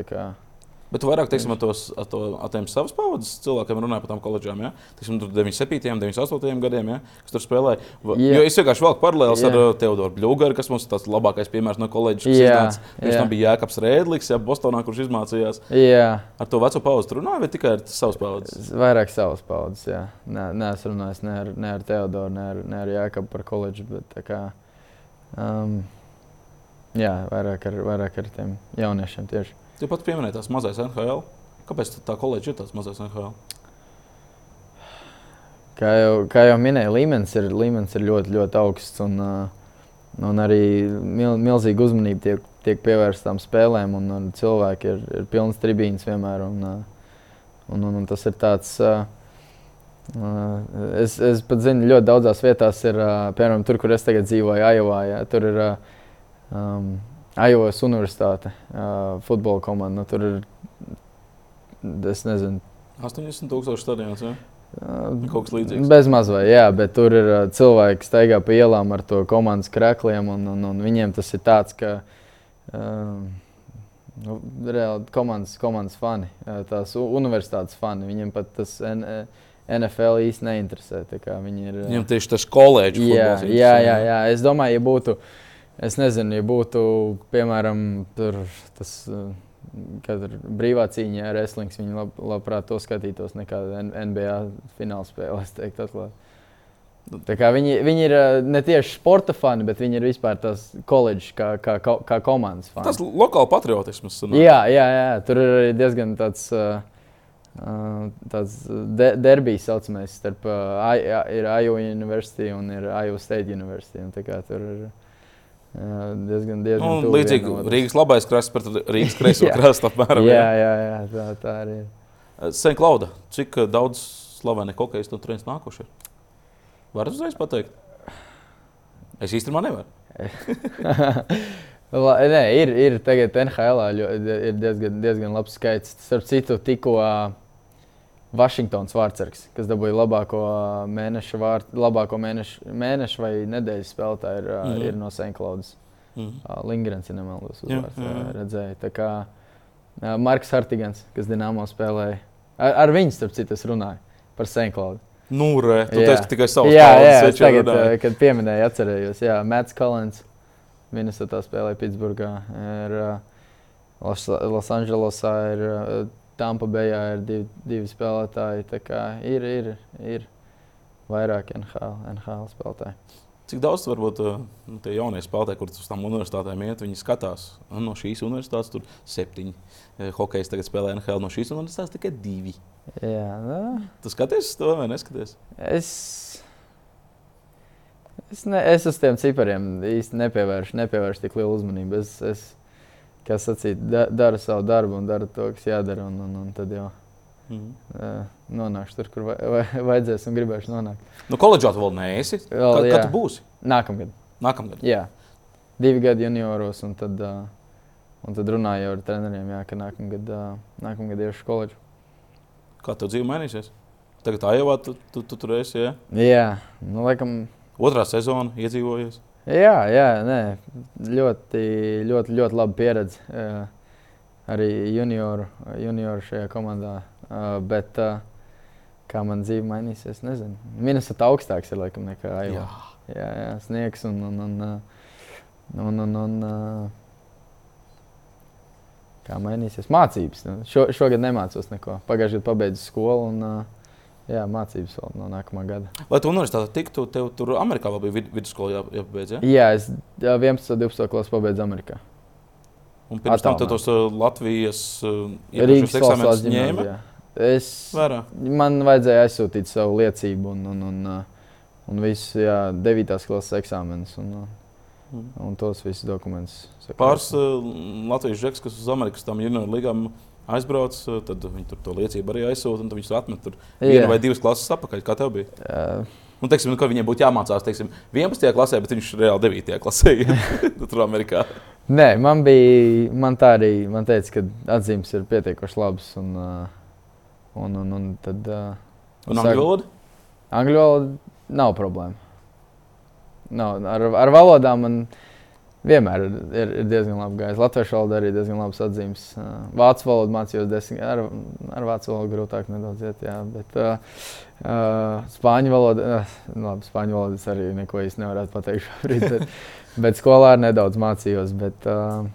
Speaker 1: Bet vairāk teiksim, ar, tos, ar, to, ar tiem savas paudzes cilvēkiem runāji par tām koledžām. Ja? Teiksim, tur 97, 98 gadiem, ja? kas tur spēlēja.
Speaker 2: Jā.
Speaker 1: Jo es vienkārši velku paralēlus ar
Speaker 2: Jā.
Speaker 1: uh, Teodoru Bļūgaru, kas mums ir tas labākais piemērs no koledžas. kas
Speaker 2: Jā,
Speaker 1: iznāca. Pirms
Speaker 2: jā.
Speaker 1: tam bija Jēkabs Rēdlis, ja Bostonā, kurš izmācījās.
Speaker 2: jā,
Speaker 1: Ar to veco paudzi tu runāji, vai tikai ar savas paudzes?
Speaker 2: Vairāk savas paudzes, jā. Nē, nē es runāju ne ar, ne ar Teodoru, ne ar, ne ar Jāekabu par koledžu, bet tā kā, um, jā, vairāk ar, vairāk ar tiem jauniešiem tieši.
Speaker 1: Tu pats pieminēji tās mazais NHL. Kāpēc tā koledža ir tāds mazais NHL?
Speaker 2: Kā jau, kā jau minēju, līmenis ir, līmenis ir ļoti, ļoti augsts. Un, uh, un arī mil, milzīga uzmanība tiek, tiek pievērsta tām spēlēm. Un, un cilvēki ir, ir pilns tribīns vienmēr. Un, uh, un, un, un tas ir tāds. Uh, es, es pat zinu, ļoti daudzās vietās ir, piemēram, tur, kur es tagad dzīvoju, Ajovā. Ja, tur ir um, Ajovas Universitāte, uh, futbola komanda. Nu, tur ir, es nezinu,
Speaker 1: 80,000 stadionus. Ja?
Speaker 2: uh,
Speaker 1: Kaut kas līdzīgs.
Speaker 2: Bez mazliet, jā, bet tur ir uh, cilvēki, kas staigā pa ielām ar to komandas krākliem, un, un, un viņiem tas ir tāds, ka um, nu, reāli komandas, komandas fani, uh, tās universitātes fani. Viņiem pat tas N, NFL īsti neinteresē. Viņi ir, uh,
Speaker 1: Viņam tieši tas koledžas
Speaker 2: jā, jā, jā, jā. Es domāju, ja būtu, es nezinu, ja būtu, piemēram, tur tas. Kad ir brīvā cīņa ar wrestling, viņi lab, labprāt to skatītos nekā NBA teiktu atklāti. Tā kā Viņi, viņi ir uh, ne tieši sporta fani, bet viņi ir vispār tās koledžas, kā, kā, kā, komandas fani.
Speaker 1: Tas lokāli patriotisms. sanāk.
Speaker 2: Jā, jā, jā, tur ir arī diezgan tāds, uh, uh, tāds de derbijs, saucamais, starp uh, I- ir Iowa University un ir Iowa State University. un tā kā Tur ir uh, diezgan, diezgan
Speaker 1: Nu,
Speaker 2: tuvu
Speaker 1: līdzīgi
Speaker 2: viena otrai.
Speaker 1: Rīgas labais krasts pret Rīgas kreiso <laughs> krastu apmēram.
Speaker 2: Jā, jā, jā, tā, tā arī ir.
Speaker 1: Sen Klauda, cik uh, daudz slaveni hokeja no turienes nākuši? ir? Var uzreiz pateikt? Es īstenībā nevaru. <laughs>
Speaker 2: La, nē, ir, ir tagad NHL ir diezgan, diezgan labs skaits. Starp citu, tikko uh, Vašingtons vārdsargs, kas dabūja labāko uh, mēneša, vār, labāko mēneša, mēneša vai nedēļas spēlētāju, ir, mm. ir no Senklaudas.
Speaker 1: Mhm.
Speaker 2: Uh, Lingrens, ja nemaldos, uzvārds,
Speaker 1: jā, jā.
Speaker 2: redzēju. Tā kā Marks Hartigans, kas Dienāmo spēlēja, ar, ar viņu, starp citu, es runāju par Senklaudu.
Speaker 1: Nu, re, tu
Speaker 2: Jā.
Speaker 1: teici, ka tikai savus
Speaker 2: Jā, jā, es tagad,
Speaker 1: runāji.
Speaker 2: uh, kad pieminēju, atcerējos. Jā, Mats Kalns, Minnesotā spēlēja Pitsburgā. Ir, uh, Los- Losandželosā ir Tampa Bayā ir divi, divi spēlētāji. Ir, ir, ir vairāk NHL, NHL spēlētāji.
Speaker 1: Cik daudz varbūt uh, nu, tie jaunie spēlētāji, kurus uz tām universitātēm iet, viņi skatās nu, no šīs universitātes, tur septiņi eh, hokeja tagad spēlē NHL, no šīs universitātes tikai divi.
Speaker 2: Jā, nu,
Speaker 1: Tu skaties to vai neskaties?
Speaker 2: es, es, ne, es uz tiem cipariem īsti nepievēršu, nepievēršu tik lielu uzmanību. Es, es kā sacīt, da, daru savu darbu un daru to, kas jādara. Un, un, un tad jau
Speaker 1: Mhm.
Speaker 2: uh, nonākšu tur, kur vai, vai, vajadzēs un gribēšu nonākt.
Speaker 1: Nu, koledžā tu vēl neesi.
Speaker 2: Vēl,
Speaker 1: Kad,
Speaker 2: jā.
Speaker 1: kad tu būsi?
Speaker 2: Nākamgad.
Speaker 1: Nākamgad.
Speaker 2: Jā, divi gadi junioros, un tad, uh, un tad runāju jau ar treneriem, jā, ka nākamgad, uh, nākamgad iešu koledžu.
Speaker 1: Kā tev dzīve mainīsies? Tagad Ajovā tu, tu, tu tur esi. Ja?
Speaker 2: Jā, nu, laikam,
Speaker 1: Otrā sezona iedzīvojies.
Speaker 2: Jā, jā nē, ļoti, ļoti, ļoti laba pieredze. Uh, arī junioru, junioru šajā komandā. Uh, bet uh, kā man dzīve mainīsies, nezinu. Minnesota augstāks ir laikam nekā Aiva. Jā, jā, sniegs un. un, un, un, un, un kā mainīsies mācības. Šo, šogad nemācos neko. Pagājušajā gadā pabeidzu skolu un uh, jā, mācības vēl no nākamā gada.
Speaker 1: Lai tu universitātē tiktu, tev tur Amerikā vēl bija vid vidusskola jā, jāpabeidz. Ja?
Speaker 2: Jā, es jā, 11. un 12. klasu pabeidzu Amerikā.
Speaker 1: Un pirms tam tos uh, Latvijas uh,
Speaker 2: Rīgas
Speaker 1: eksāmenus ņēma.
Speaker 2: Es,
Speaker 1: vērā.
Speaker 2: man vajadzēja aizsūtīt savu liecību un, un, un, uh, un visu jā, 9. klases eksāmenus. Un, uh, un tos visus dokumentus.
Speaker 1: Pāris Latvijas žeks, kas uz Amerikas tam junior līgām aizbrauc, uh, tad viņi tur to liecību arī aizsūta, un viņus atmet tur vienu vai divas klases apakaļ. Kā tev bija?
Speaker 2: Uh,
Speaker 1: Un, teiksim, nu, viņiem būtu jāmācās teiksim, 11. klasē, bet viņš reāli 9. klasē ir <laughs> tur Amerikā.
Speaker 2: Nē, man bija, man tā arī, man teica, ka atzīmes ir pietiekoši labas. Un, uh, un, un, un tad. Uh,
Speaker 1: Un angļu valoda?
Speaker 2: Angļu valoda nav problēma. Nav, ar, ar valodām man vienmēr ir, ir, ir diezgan labi gājis. Latviešu valoda arī diezgan labas atzīmes. Vācu valodu mācījos desmit. Ar, ar vācu valodu grūtāk nedaudz iet, jā. Bet, uh, uh, spāņu valoda, uh, labi, spāņu valodu es arī neko īsti nevarētu pateikt šobrīd. Bet, <laughs> bet skolā nedaudz mācījos. Bet, uh,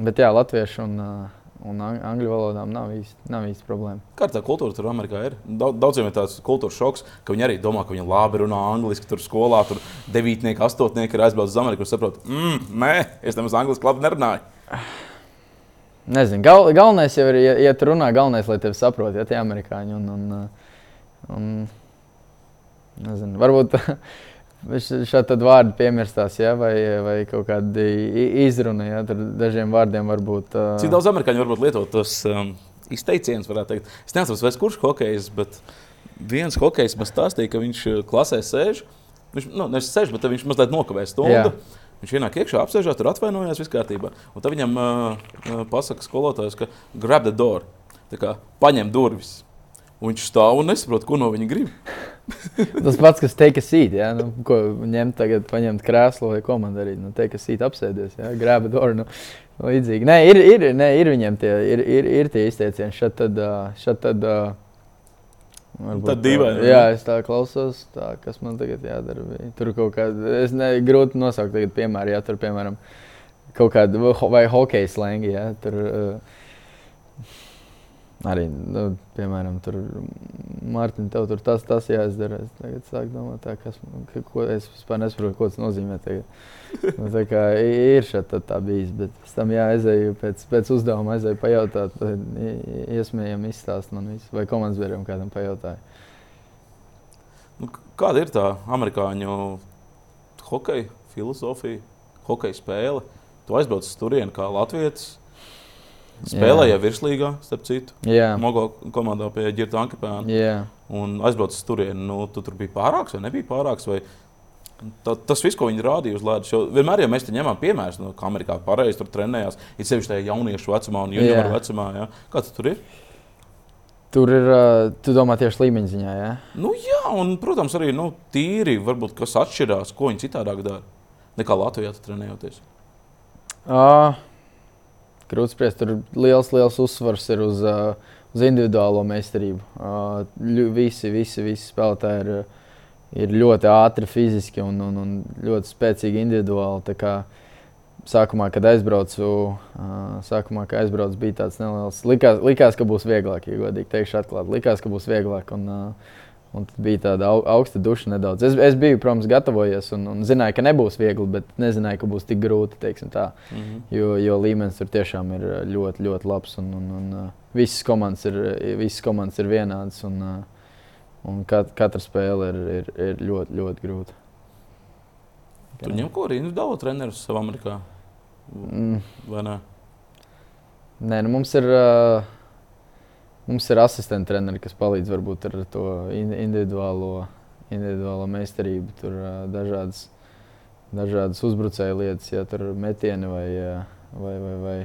Speaker 2: bet jā, latviešu un, uh, un ang- angļu valodām nav īsti, nav īsti problēma.
Speaker 1: Kā tā kultūra tur Amerikā ir? Daudz- Daudziem ir tāds kultūras šoks, ka viņi arī domā, ka viņi labi runā angliski. Tur skolā tur devītnieki, astotnieki ir aizbraucis uz Ameriku un saprot, mm, nē, es nemaz angliski labi nerunāju.
Speaker 2: Nezinu, gal, galvenais jau ir, ja, ja tu runā, galvenais, lai tevi saprotu, ja tie amerikāņi. Un, un, un, nezinu, varbūt šādi vārdi piemirstās, ja, vai, vai kaut kāda izruna. Ja, tur dažiem vārdiem var būt. Uh,
Speaker 1: Cik daudz amerikāņu varbūt lietot tos um, izteicienus, varētu teikt. Es neatceros, vairs kurš hokejs, bet viens hokejs man stāstīja, ka viņš klasē sēž. Viņš nu, nevis sēž, bet viņš mazliet nokavē stundu.
Speaker 2: Jā.
Speaker 1: Viņš ienāk iekšā, apsēžās, tur atvainojās, viss kārtībā. Un tad viņam uh, pasaka skolotājs, ka grab the door, tā kā paņem durvis. Un viņš stāv un nesaprot, ko no viņa grib. <laughs>
Speaker 2: Tas pats, kas teikt, sīt, ja, nu, ko ņemt tagad, paņemt krēslu vai ko man darīt. Nu, teikt, sīt, apsēdies, ja, grāba dārnu. Nu, līdzīgi. Nē, ir, ir, nē, ir viņiem tie, ir, ir, ir tie izteicieni. Šad tad, ā, šad tad, varbūt
Speaker 1: Tad dīvaini,
Speaker 2: Jā, es tā klausos, tā, kas man tagad jādara. bija. Tur kaut kāda, es ne, grūti nosaukt tagad piemēru, ja tur, piemēram, kaut kāda vai hokeja slēngi, ja, tur, ā, Arī, nu, piemēram, tur Mārtiņa, tev tur tas, tas jāizdara. Es tagad sāku domāt, tā, kas, ka, ko es vispār nesaprotu, ko tas nozīmē. Tagad. Nu, tā kā ir šeit tā, bijis, bet pēc tam jāaizēju pēc, pēc uzdevuma, aizēju pajautāt, iesmējami izstāst man visu, vai komandas biedriem kādam pajautāju.
Speaker 1: Nu, kāda ir tā amerikāņu hokeja filozofija, hokeja spēle? Tu aizbrauc uz turieni kā Latvijas. Spēlēja virslīgā, starp citu,
Speaker 2: Jā,
Speaker 1: Mogo komandā pie Girta Ankepēna.
Speaker 2: jā.
Speaker 1: Un aizbrauc uz turieni. Nu, tu tur bija pārāks vai nebija pārāks? Vai... Ta, tas viss, ko viņi rādīja uz ledus, jau vienmēr jau mēs te ņemam piemērus, nu, kā Amerikā pareizi tur trenējās. Ir sevišķi tajā jauniešu vecumā un junioru vecumā. Jā. Kā tas tur ir?
Speaker 2: Tur ir, ā, tu domā tieši līmeņa ziņā, jā?
Speaker 1: Nu, jā, un, protams, arī nu, tīri, varbūt, kas atšķirās, ko viņi citādāk dara nekā Latvijā trenējoties.
Speaker 2: Uh, Grūti spriest, tur liels, liels uzsvars ir uz, uz individuālo meistarību. Visi, visi, visi spēlētāji ir, ir ļoti ātri fiziski un, un, un ļoti spēcīgi individuāli. Sākumā, kad aizbraucu, sākumā, kad aizbraucu, bija tāds neliels. Likās, likās ka būs vieglāk, ja godīgi teikšu, atklāti. Likās, ka būs vieglāk. Un, uh, Un tad bija tāda au, augsta duša nedaudz. Es, es biju, protams, gatavojies un, un zināju, ka nebūs viegli, bet nezināju, ka būs tik grūti.
Speaker 1: Mm -hmm.
Speaker 2: Jo, jo līmenis tur tiešām ir uh, ļoti, ļoti labs. Un, un, un, uh, visas, komandas ir, visas komandas ir vienādas. Un, uh, un kat, katra spēle ir, ir, ir ļoti, ļoti grūta.
Speaker 1: Tu ņem ko arī individuālo treneru savā Amerikā?
Speaker 2: Mm,
Speaker 1: Vai ne?
Speaker 2: nē, nu mums ir. Uh, Mums ir asistenta treneri, kas palīdz varbūt ar to in- individuālo, individuālo meistarību. Tur dažādas, dažādas uzbrucēju lietas, ja tur metieni vai, vai, vai, vai,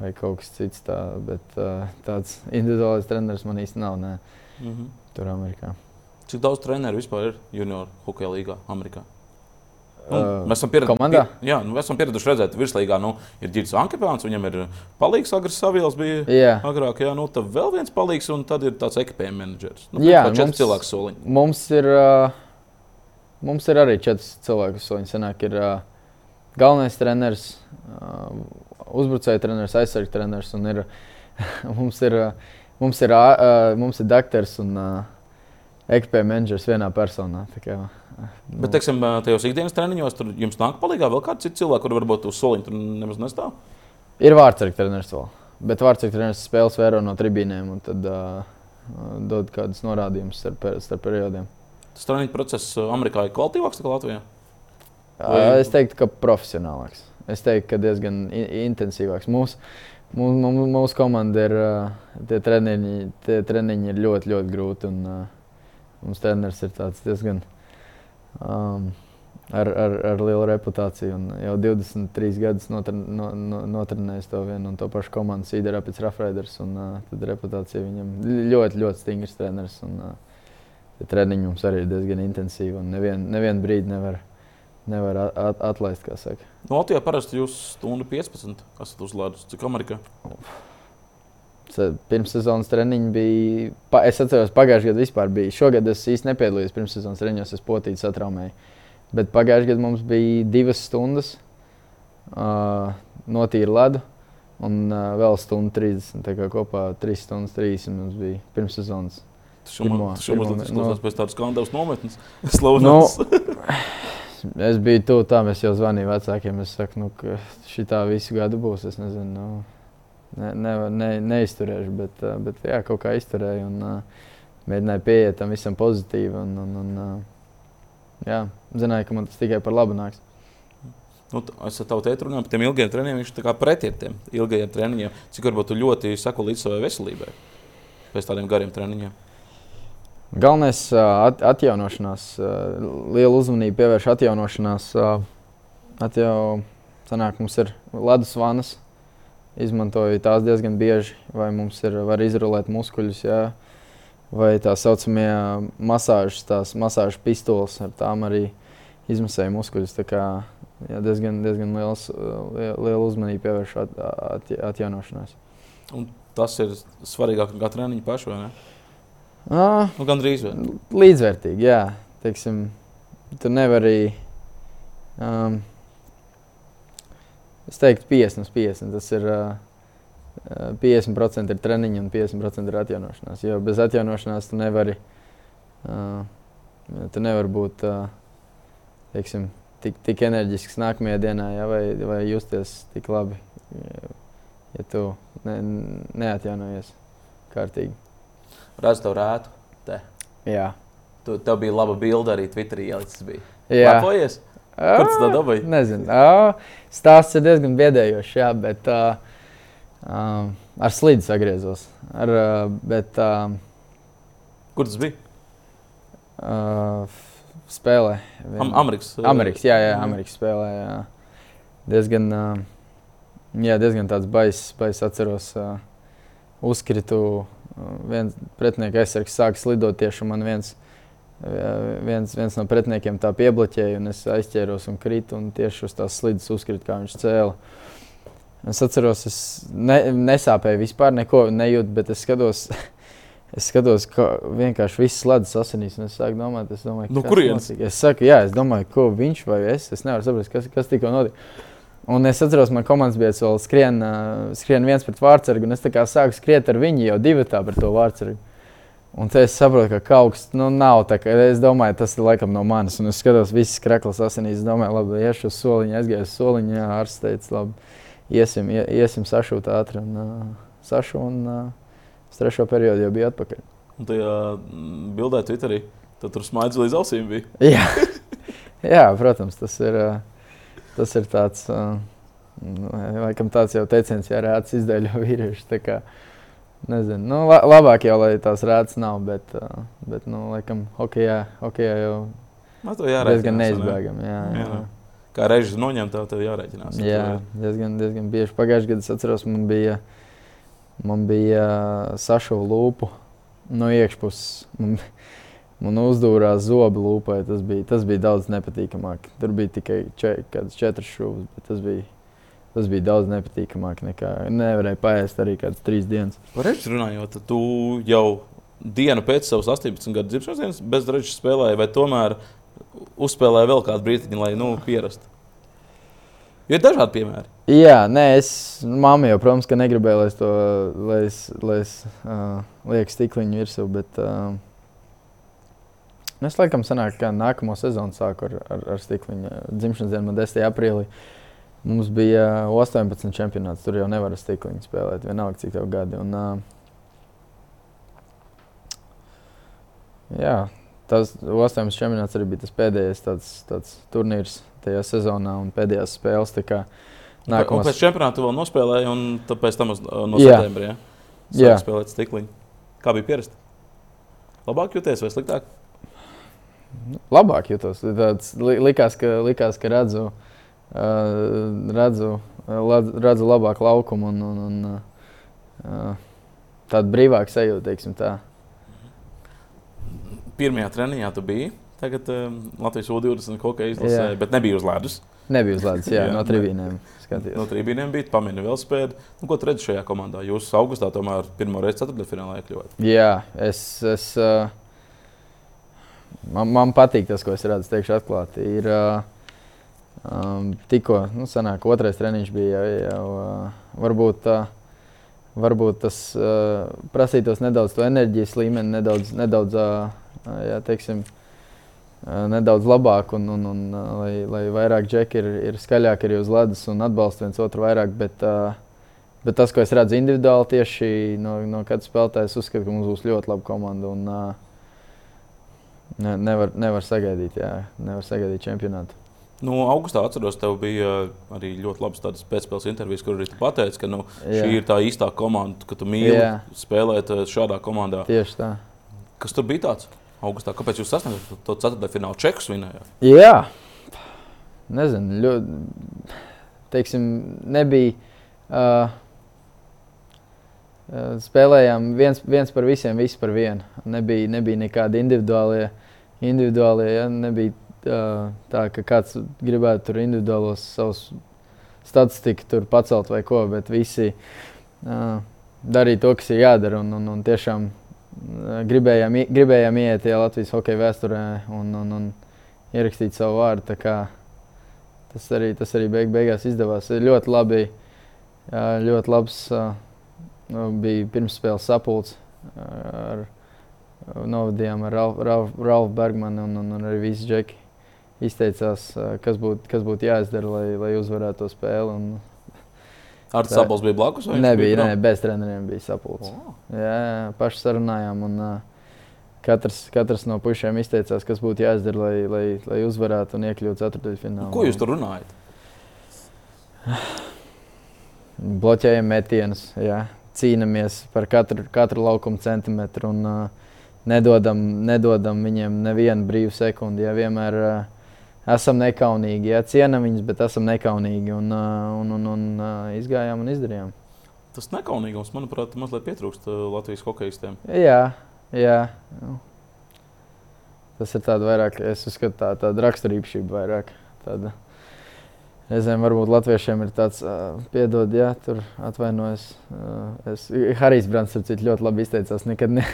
Speaker 2: vai kaut kas cits. Tā, bet tāds individuāls treneris man īsti nav. Nē.
Speaker 1: Mm -hmm.
Speaker 2: Tur Amerikā.
Speaker 1: Cik daudz treneru vispār ir junior hokeja līgā Amerikā? Nu,
Speaker 2: Uh,
Speaker 1: mēs esam pieraduši,
Speaker 2: komandā?
Speaker 1: jā, nu, mēs esam pieraduši redzēt, ka virslīgā nu, ir Girts Ankepāns, viņam ir palīgs Agris Savils. Bija.
Speaker 2: Jā,
Speaker 1: Agrāk, jā, nu, tad vēl viens palīgs, un tad ir tāds ekipējuma menedžers. Nu,
Speaker 2: Jā, mums-
Speaker 1: cilvēku soliņi.
Speaker 2: mums ir, uh, mums ir arī četri cilvēki, kas viņi senāk ir uh, galvenais treneris, uh, uzbrucēja treneris, aizsardzības treneris. un Ir, <laughs> mums ir, uh, mums ir, ā- uh, mums ir doktors un uh, ekipējuma menedžers vienā personā. Tā Kā, uh,
Speaker 1: Bet, teiksim, tajos ikdienas treniņos tur jums nāk palīdzīgā vēl kāds cits cilvēks, kur varbūt uz soliņa tur nemaz nestāv.
Speaker 2: ir vārdsardzības treneris vēl. Bet vārdsardzības treneris spēles vēro no tribīnēm un tad uh, uh, dod kādus norādījumus starp, starp periodiem.
Speaker 1: Tas treniņu process uh, Amerikā ir kvalitīvāks nekā Latvijā. Vai...
Speaker 2: Es teiktu, ka profesionālāks. Es teiktu, ka diezgan intensīvāks. Mūsu mūs, mūs, mūs komanda ir, tie treniņi, tie treniņi ir ļoti, ļoti grūti. Un, mums treneris ir diezgan um, ar, ar, ar lielu reputāciju. Jau 23 gadus notren, no, no, notrenējis to vienu un to pašu komandu Sīdera pēc Rafraiders. Un, uh, tad reputācija viņam ļoti, ļoti stingrs treneris. Un, uh, treniņi mums arī ir diezgan intensīvi un nevienu nevien brīdi nevar nevar at atlaist.
Speaker 1: No nu, Latvijā parasti jūs stundu 15 esat uz ledus. Cik Amerikā?
Speaker 2: Pirmssezonas treniņi bija. Pa, es atceros, pagājušajā gadā vispār bija. Šogad es īstenībā nepiedalījos pirmssezonas treniņos, es potīju satraumēju. Bet pagājušajā gadā mums bija divas stundas uh, notīra ledu. Un uh, vēl stundu 30. Tā kā kopā 3 stundas 30 mums bija pirmssezonas.
Speaker 1: Tas jau mazliet izklausās pēc tādas skandālas nometnes. <laughs>
Speaker 2: Nu, es biju tuvu tam, es jau zvanīju vecākiem. Es saku, nu, ka šī tā visu gadu būs. Es nezinu, nu, ne, ne, ne, neizturēšu, bet, eh, bet jā, kaut kā izturēju un uh, mēģināju pieiet tam visam pozitīvi. Un, un, un, uh, jā, zināju, ka man tas tikai par labu nāks.
Speaker 1: Nu, es ar tavu teicu, runāju par tiem ilgiem treniņiem. Viņš ir pretī tiem ilgajiem treniņiem. Cik varbūt tu ļoti sako līdz savai veselībai pēc tādiem gariem treniņiem?
Speaker 2: Galvenais at, atjaunošanās, liela uzmanība pievērš atjaunošanās. Atjau, sanāk, mums ir ledus vanas, izmantoju tās diezgan bieži, vai mums ir var izrulēt muskuļus, jā, vai tā saucamie masāžas, tās masāžas pistoles, ar tām arī izmasēju muskuļus. Tā kā jā, diezgan, diezgan liels, liela uzmanība pievērš at, at, atjaunošanās.
Speaker 1: Un tas ir svarīgāk nekā treniņu pašu, vai ne?
Speaker 2: Ah,
Speaker 1: nu, Gan drīz.
Speaker 2: Līdzvērtīgi, jā. Teiksim, tu nevari. Um, es teiktu, 50 uz 50. Tas ir uh, 50% ir treniņi un 50% ir atjaunošanās. Jo bez atjaunošanās tu nevari, uh, tu nevari būt uh, teiksim, tik, tik enerģisks nākamajā dienā, ja, vai, vai justies tik labi, ja, ja tu ne, neatjaunojies kārtīgi
Speaker 1: redzu tev rētu. Te.
Speaker 2: Jā.
Speaker 1: Tu, tev bija laba bilde arī Twitterī, ielicis.
Speaker 2: Jā,
Speaker 1: lepojies. Kur tas dabūja?
Speaker 2: Nezinu. Stāsts ir diezgan biedējošs, jā, bet uh, uh, ar slīdi sagriezos. Ar, uh, bet, uh,
Speaker 1: Kur tas bija?
Speaker 2: Uh, spēlē.
Speaker 1: Am Amerikas.
Speaker 2: Amerikas, jā, jā, Amerikas spēlē. Jā. Diezgan, uh, jā, diezgan tāds baiss, bais atceros. Uh, uzkritu viens pretinieka aizsargs sāka slidot tieši man viens. Viens, viens no pretiniekiem tā piebloķēja, un es aizķēros un kritu, un tieši uz tās slides uzkrita, kā viņš cēlīja. Es atceros, es ne, nesāpēju vispār, neko nejūtu, bet es skatos, <laughs> es skatos, ka vienkārši viss slēdzas asinīs. Es sāku domāt, es domāju,
Speaker 1: no kurienes?
Speaker 2: Es saku, jā, es domāju, ko viņš vai es. Es nevaru saprast, kas, kas tikko notika. Un es atceros, man komandas biedrs vēl skrien, skrien viens pret vārdsargu, un es sāku skriet ar viņu jau divu tā par to vārdsargu. Un es saprotu, ka kaut kas nu, nav tā, ka es domāju, tas ir laikam no manis. Un es skatos, visas kreklas asinīs. Domāju, labi, iešu uz soliņu, aizgāju uz soliņu. Jā, ārsts teica, labi, iesim, ie, iesim sašūt ātri. Un uh, sašu, un uh, uz trešo periodu jau bija atpakaļ.
Speaker 1: Un tajā bildē Twitterī, tad tur smaidz līdz ausīm bija. <laughs>
Speaker 2: jā. jā, protams, tas ir. Uh, tas ir tāds, uh, laikam, tāds jau teiciens, ja rēts izdēļo vīrieši. Nezinu, nu, la, labāk jau, lai tās rētas nav, bet, uh, bet nu, laikam, hokejā, hokejā jau diezgan neizbēgami. Jā, jā. jā.
Speaker 1: Kā režis noņemt, tev, tev jārēķinās.
Speaker 2: Jā, diezgan, diezgan bieži. Pagājušajā gadā es atceros, man bija, man bija sašuva lūpu no iekšpuses. Man, Man uzdūrās zobu lūpai. Tas bija, tas bija daudz nepatīkamāk. Tur bija tikai če, četras šūnas, bet tas bija, tas bija daudz nepatīkamāk. Nekā, nevarēja paēst arī kādas trīs dienas.
Speaker 1: Par reģistrāciju runājot, tu jau dienu pēc savas 18 gadu dzimšanas dienas bez reģistrācijas spēlēji, vai tomēr uzspēlēji vēl kādu brīdiņu, lai nu, pierastu? Ir dažādi piemēri.
Speaker 2: Jā, nē, es mamma jau, protams, negribēju, lai es to lai es, lai es, uh, lieku stikliņu virsū. Bet, uh, es laikam sanāku, ka nākamo sezonu sāku ar, ar, ar stikliņu. Dzimšanas dienu 10. aprīlī. Mums bija 18 čempionāts, tur jau nevar ar stikliņu spēlēt, vienalga cik tev gadi. Un, uh, jā, tas Osakas čempionāts arī bija tas pēdējais tāds, tāds turnīrs tajā sezonā un pēdējās spēles.
Speaker 1: Nākamās... Un pēc čempionāta vēl nospēlēja, un pēc tam uz, no septembra ja?
Speaker 2: jā.
Speaker 1: spēlēt stikliņu. Kā bija pierast? Labāk jūties vai sliktāk?
Speaker 2: Labāk jūtos. Tāds, likās, ka, likās, ka redzu, uh, redzu, redzu labāku laukumu un, un, un tādu brīvāku sajūtu, teiksim tā
Speaker 1: pirmajā treniņā tu biji. Tagad um, Latvijas U20 hokeja izlasē, bet nebija uz ledus.
Speaker 2: Nebija uz ledus, jā, <laughs> jā no. Skatījos.
Speaker 1: No tribīnēm bija pamini vēl spēļu. Nu, ko tu redzi šajā komandā? Jūs augustā tomēr pirmo reizi ceturtdaļfinālā iekļuvāt.
Speaker 2: Jā, es. es uh, man, man patīk tas, ko es redzu, teikšu atklāti. Ir, uh, um, tikko, nu, sanāk, otrais treniņš bija jau, jau uh, varbūt. Uh, varbūt tas uh, prasītos nedaudz to enerģijas līmeni, nedaudz, nedaudz uh, jā, teiksim, nedaudz labāk, un, un, un lai, lai vairāk džeki ir, ir skaļāki arī uz ledus un atbalsta viens otru vairāk. Bet, bet tas, ko es redzu individuāli, tieši no, no katra spēlētāja, es uzskatu, ka mums būs ļoti laba komanda. Un, ne, nevar, nevar, sagaidīt, jā, nevar sagaidīt čempionātu.
Speaker 1: Nu, augustā atceros, tev bija arī ļoti labs pēcspēles intervijas, kur arī tu pateici, ka nu, šī jā. ir tā īstā komanda, ka tu mīli jā. spēlēt šādā komandā.
Speaker 2: Tieši tā.
Speaker 1: Kas tur bija tāds? augustā. Kāpēc jūs sasniedzat to ceturto finālu čekus vinējāt?
Speaker 2: Jā, nezinu. Ļoti, teiksim, nebija. Uh, spēlējām viens, viens par visiem, viss par vienu. Nebija, nebija nekādi individuālie. individuālie ja? Nebija tā, ka kāds gribētu tur individuālos savus statistiku pacelt vai ko, bet visi uh, darīja to, kas ir jādara. Un, un, un tiešām gribējām, gribējām iet tajā Latvijas hokeja vēsturē un, un, un ierakstīt savu vārdu. Tas arī, tas arī beig, beigās izdevās. Ļoti labi, ļoti labs nu, bija pirmsspēles sapulcs. Novadījām ar Ralfu Ralf, Ralf Bergmanu un, un, un arī visi džeki. Izteicās, kas būtu būt jāizdara, lai, lai uzvarētu to spēli. Un,
Speaker 1: Ar tā sabols bija blakus?
Speaker 2: Nebija, bija, nē, bez treneriem bija sapulcs. Oh. Jā, jā, paši sarunājām. Un, katrs, katrs no pušiem izteicās, kas būtu jāizdara, lai, lai, lai uzvarētu un iekļūtu ceturdaļfinālā.
Speaker 1: Ko jūs tur runājat? <sighs>
Speaker 2: Bloķējam metienus, jā. cīnāmies par katru, katru laukuma centimetru un uh, nedodam, nedodam viņiem nevienu brīvu sekundi. Ja vienmēr, uh, esam nekaunīgi. Jā, cienām viņus, bet esam nekaunīgi. Un, un, un, un, un izgājām un izdarījām.
Speaker 1: Tas nekaunīgums, manuprāt, mazliet pietrūkst Latvijas hokeistiem.
Speaker 2: Jā, jā. Tas ir tāds vairāk, es uzskatu, tā, tāda raksturība vairāk. Tāda. Reizēm varbūt latviešiem ir tāds, uh, piedod, jā, tur atvainojas. Uh, es, Harijs Brants, ap citu, ļoti labi izteicās. Nekad, ne,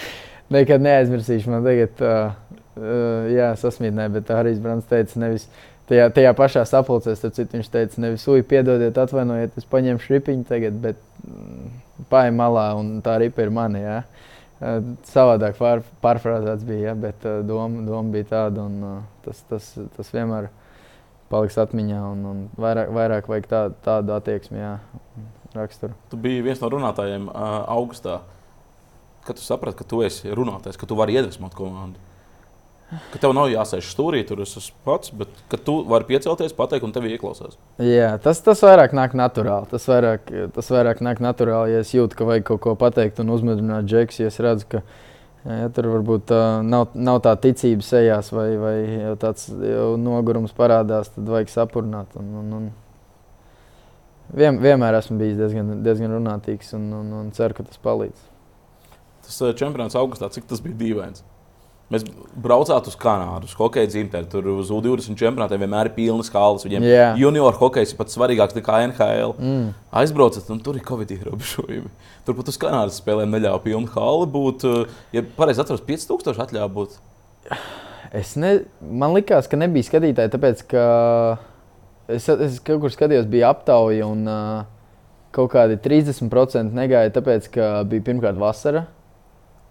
Speaker 2: <laughs> nekad neaizmirsīšu. Man tagad uh, Uh, jā, sasmīdināja, bet Harijs Brants teica, nevis tajā, tajā pašā sapulcē, tad viņš teica, nevis uji, piedodiet, atvainojiet, es paņemšu ripiņu tagad, bet mm, paiem malā un tā ripa ir mana. Jā. Uh, savādāk pār, pārfrāzēts bija, ja, bet uh, doma, doma bija tāda, un tas, tas, tas vienmēr paliks atmiņā, un, un vairāk, vairāk vajag tā, tādu attieksmi, jā, raksturu.
Speaker 1: Tu biji viens no runātājiem augustā, kad tu saprati, ka tu esi runātājs, ka tu vari iedvesmot komandu. Ka tev nav jāsēž stūrī, tur es esmu pats, bet ka tu vari piecelties, pateikt, un tev ieklausās.
Speaker 2: Jā, tas, tas vairāk nāk naturāli. Tas vairāk, tas vairāk nāk naturāli, ja es jūtu, ka vajag kaut ko pateikt un uzmundrināt džeksu. Ja es redzu, ka ja, tur varbūt uh, nav, nav tā ticība sejās vai, vai jau tāds jau nogurums parādās, tad vajag sapurnāt. Un, un, un vien, vienmēr esmu bijis diezgan, diezgan runātīgs un, un, un ceru, ka tas palīdz.
Speaker 1: Tas čempionāts augustā, cik tas bija dīvains? Mēs braucām uz Kanādu, uz hokeja dzimteni. Tur uz U20 čempionātiem vienmēr ir pilnas halas. Viņiem yeah. junior hokejs ir pat svarīgāks nekā NHL. Mm. Aizbraucat, un tur ir Covid ierobežojumi. Turpat uz Kanādas spēlēm neļāva pilnu halu būt. Eh, ja pareizi atceros, 5000 atļāva būt.
Speaker 2: Es ne, man liekas, ka nebija skatītāji, tāpēc ka es, es kaut kur skatījos, bija aptauja un uh, kaut kādi 30% negāja, tāpēc ka bija pirmkārt vasara.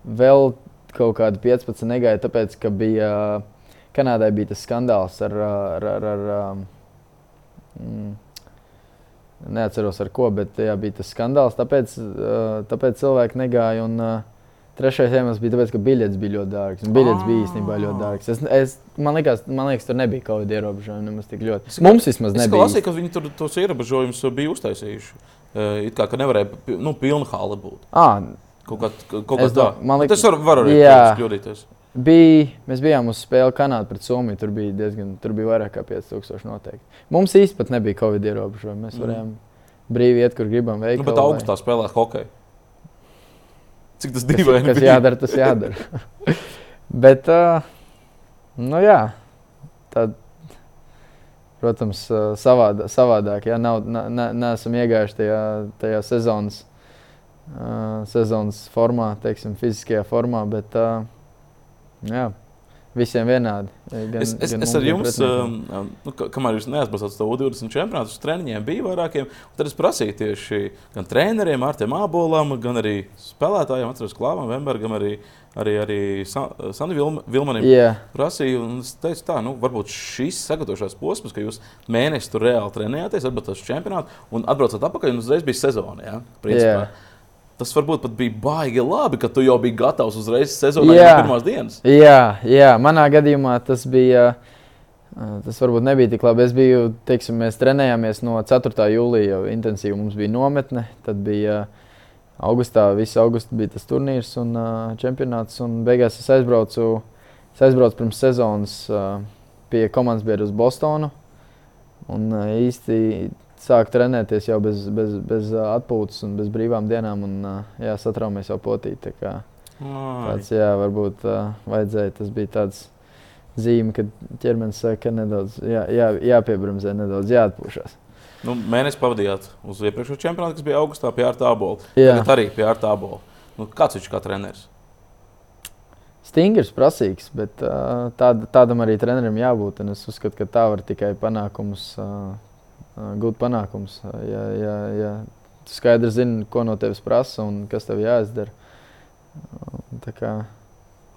Speaker 2: Vēl kaut kādi 15 negaidīja, tāpēc, ka bija Kanādai bija tas skandāls ar. ar, ar, ar mm, Neatceros ar ko, bet jā, bija tas skandāls. Tāpēc, tāpēc cilvēki negāja. Un, Trešais iemesls bija tas, ka biļets bija ļoti dārgs. Biļets bija īstenībā ļoti dārgs. Es, es, man, liekas, man liekas, tur nebija kaut kāda ierobežojuma. Nemaz tik ļoti. Mums vismaz
Speaker 1: Es
Speaker 2: nebija.
Speaker 1: lasīju, ka viņi tur tos ierobežojumus bija uztaisījuši. It kā nevarēja nu, pilna hala būt.
Speaker 2: À,
Speaker 1: Kaut kā, kaut kā tā.
Speaker 2: liekas-
Speaker 1: Tas var, var arī kļūdīties.
Speaker 2: bija, mēs bijām uz spēli Kanādā pret Somiju. Tur bija diezgan, tur bija vairāk kā 5000 noteikti. Mums īstenībā nebija Covid ierobežojumi. Mēs
Speaker 1: Mhm.
Speaker 2: varējām brīvi iet, kur gribam veikt.
Speaker 1: Nu, bet augustā spēlēt hokeju. Cik tas dīvaini
Speaker 2: Kas
Speaker 1: bija?
Speaker 2: jādara, tas jādara. <laughs> Bet, uh, nu jā, tad, protams, savādā, savādāk. Jā, nav, ne, ne, neesam iegājuši tajā, tajā sezonas, sezonas formā, teiksim, fiziskajā formā, bet uh, jā, visiem vienādi. Gan,
Speaker 1: Es, es,
Speaker 2: gan
Speaker 1: es ar jums, um, nu, ka- kamēr jūs neatbalstāt to U20 čempionātu, uz treniņiem bija vairākiem. Tad es prasīju tieši gan treneriem, Artem Abolam, gan arī spēlētājiem, atceros Klāvam, Vembergam, arī, arī, arī Sandu Vilm, Vilmanim.
Speaker 2: Jā,
Speaker 1: Prasīju, un es teicu, tā, nu, varbūt šis sagatavošanās posms, ka jūs mēnesi tur reāli trenējāties, atbraucat uz čempionātu un atbraucat atpakaļ, un uzreiz bija sezona. Ja? Principā.
Speaker 2: Jā.
Speaker 1: Tas varbūt pat bija baigi labi, ka tu jau biji gatavs uzreiz sezonai
Speaker 2: Jā.
Speaker 1: no pirmās dienas.
Speaker 2: Jā, jā, manā gadījumā tas bija. ā, Tas varbūt nebija tik labi. Es biju, teiksim, mēs trenējāmies no 4. jūlijā, jau intensīvi mums bija nometne. Tad bija augustā, visu augustu bija tas turnīrs un uh, čempionāts. Un beigās es aizbraucu, es aizbraucu pirms sezonas uh, pie komandas biedra uz Bostonu. Un uh, īsti sāku trenēties jau bez, bez, bez atpūtas un bez brīvām dienām. Un, jā, satraumies jau potīt. tā kā. Tāds, jā, varbūt vajadzēja. Tas bija tāds zīme, kad ķermenis saka, ka nedaudz jā, jā, jāpiebremzē, nedaudz jāatpūšas.
Speaker 1: Nu, mēnesi pavadījāt uz iepriekšējo čempionātu, kas bija augustā pie Arta Abola. Tagad arī pie Arta Abola. Nu, kāds viņš kā treneris?
Speaker 2: Stingrs, prasīgs, bet tād, tādam arī trenerim jābūt. Es uzskatu, ka tā var tikai panākumus, gūt panākumus. Uh, ja, ja, ja tu skaidri zini, ko no tevis prasa un kas tev jāizdara. Tā kā,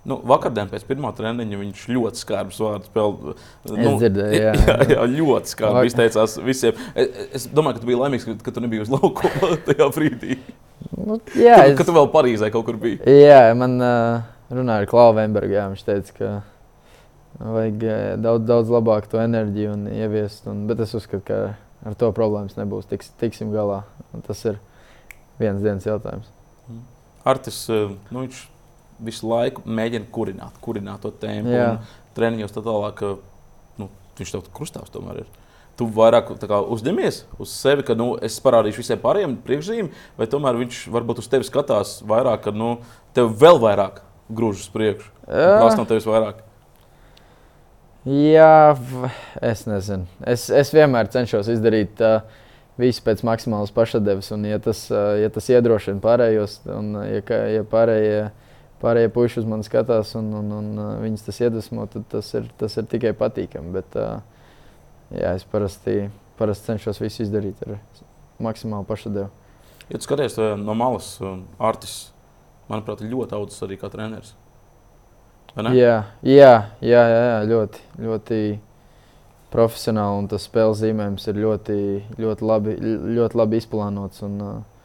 Speaker 1: Nu, vakardien pēc pirmā treniņa viņš ļoti skarbs vārdus spēlēja.
Speaker 2: Es dzirdēju, jā. <laughs>
Speaker 1: jā, jā, ļoti skarbi
Speaker 2: Vak-
Speaker 1: izteicās visiem. Es, es domāju, ka tu biji laimīgs, ka, ka tu nebiji uz laukuma <laughs> tajā brīdī.
Speaker 2: nu, jā,
Speaker 1: Ka,
Speaker 2: es,
Speaker 1: ka tu vēl Parīzē kaut kur biji.
Speaker 2: Jā, man uh, runāja ar Klausu Vembergu. Viņš teica, ka vajag daudz, daudz labāk to enerģiju un ieviest. Un, bet es uzskatu, ka ar to problēmas nebūs. Tiks, tiksim galā. Tas ir viens dienas jautājums.
Speaker 1: Artis, eh, nu, viņš visu laiku mēģina kurināt, kurināt to tēmu. Treniņos tā tālāk, eh, nu, viņš tev krustāvs tomēr ir. Tu vairāk kā, uzņemies uz sevi, ka nu, es parādīšu visiem pārējiem priekšzīmēm, vai tomēr viņš varbūt uz tevi skatās vairāk, ka nu, tev vēl vairāk grūž uz priekšu. Prasa no tevis vairāk.
Speaker 2: Jā, es nezinu. Es, es vienmēr cenšos izdarīt uh, visu pēc maksimālas pašadevas. Un, ja tas, uh, ja tas iedrošina pārējos, un uh, ja, ja pārējie, pārējie puiši uz mani skatās un, un, un uh, viņus tas iedvesmo, tad tas ir, tas ir tikai patīkami. Bet uh, jā, es parasti, parasti cenšos visu izdarīt ar maksimālu pašadevu.
Speaker 1: Ja tu skaties eh, no malas, eh, Artis, manuprāt, ļoti audzis arī kā treneris.
Speaker 2: Jā, jā, jā, jā, ļoti, ļoti profesionāli. Un tas spēles zīmējums ir ļoti, ļoti, labi, ļoti labi izplānots. Un, uh,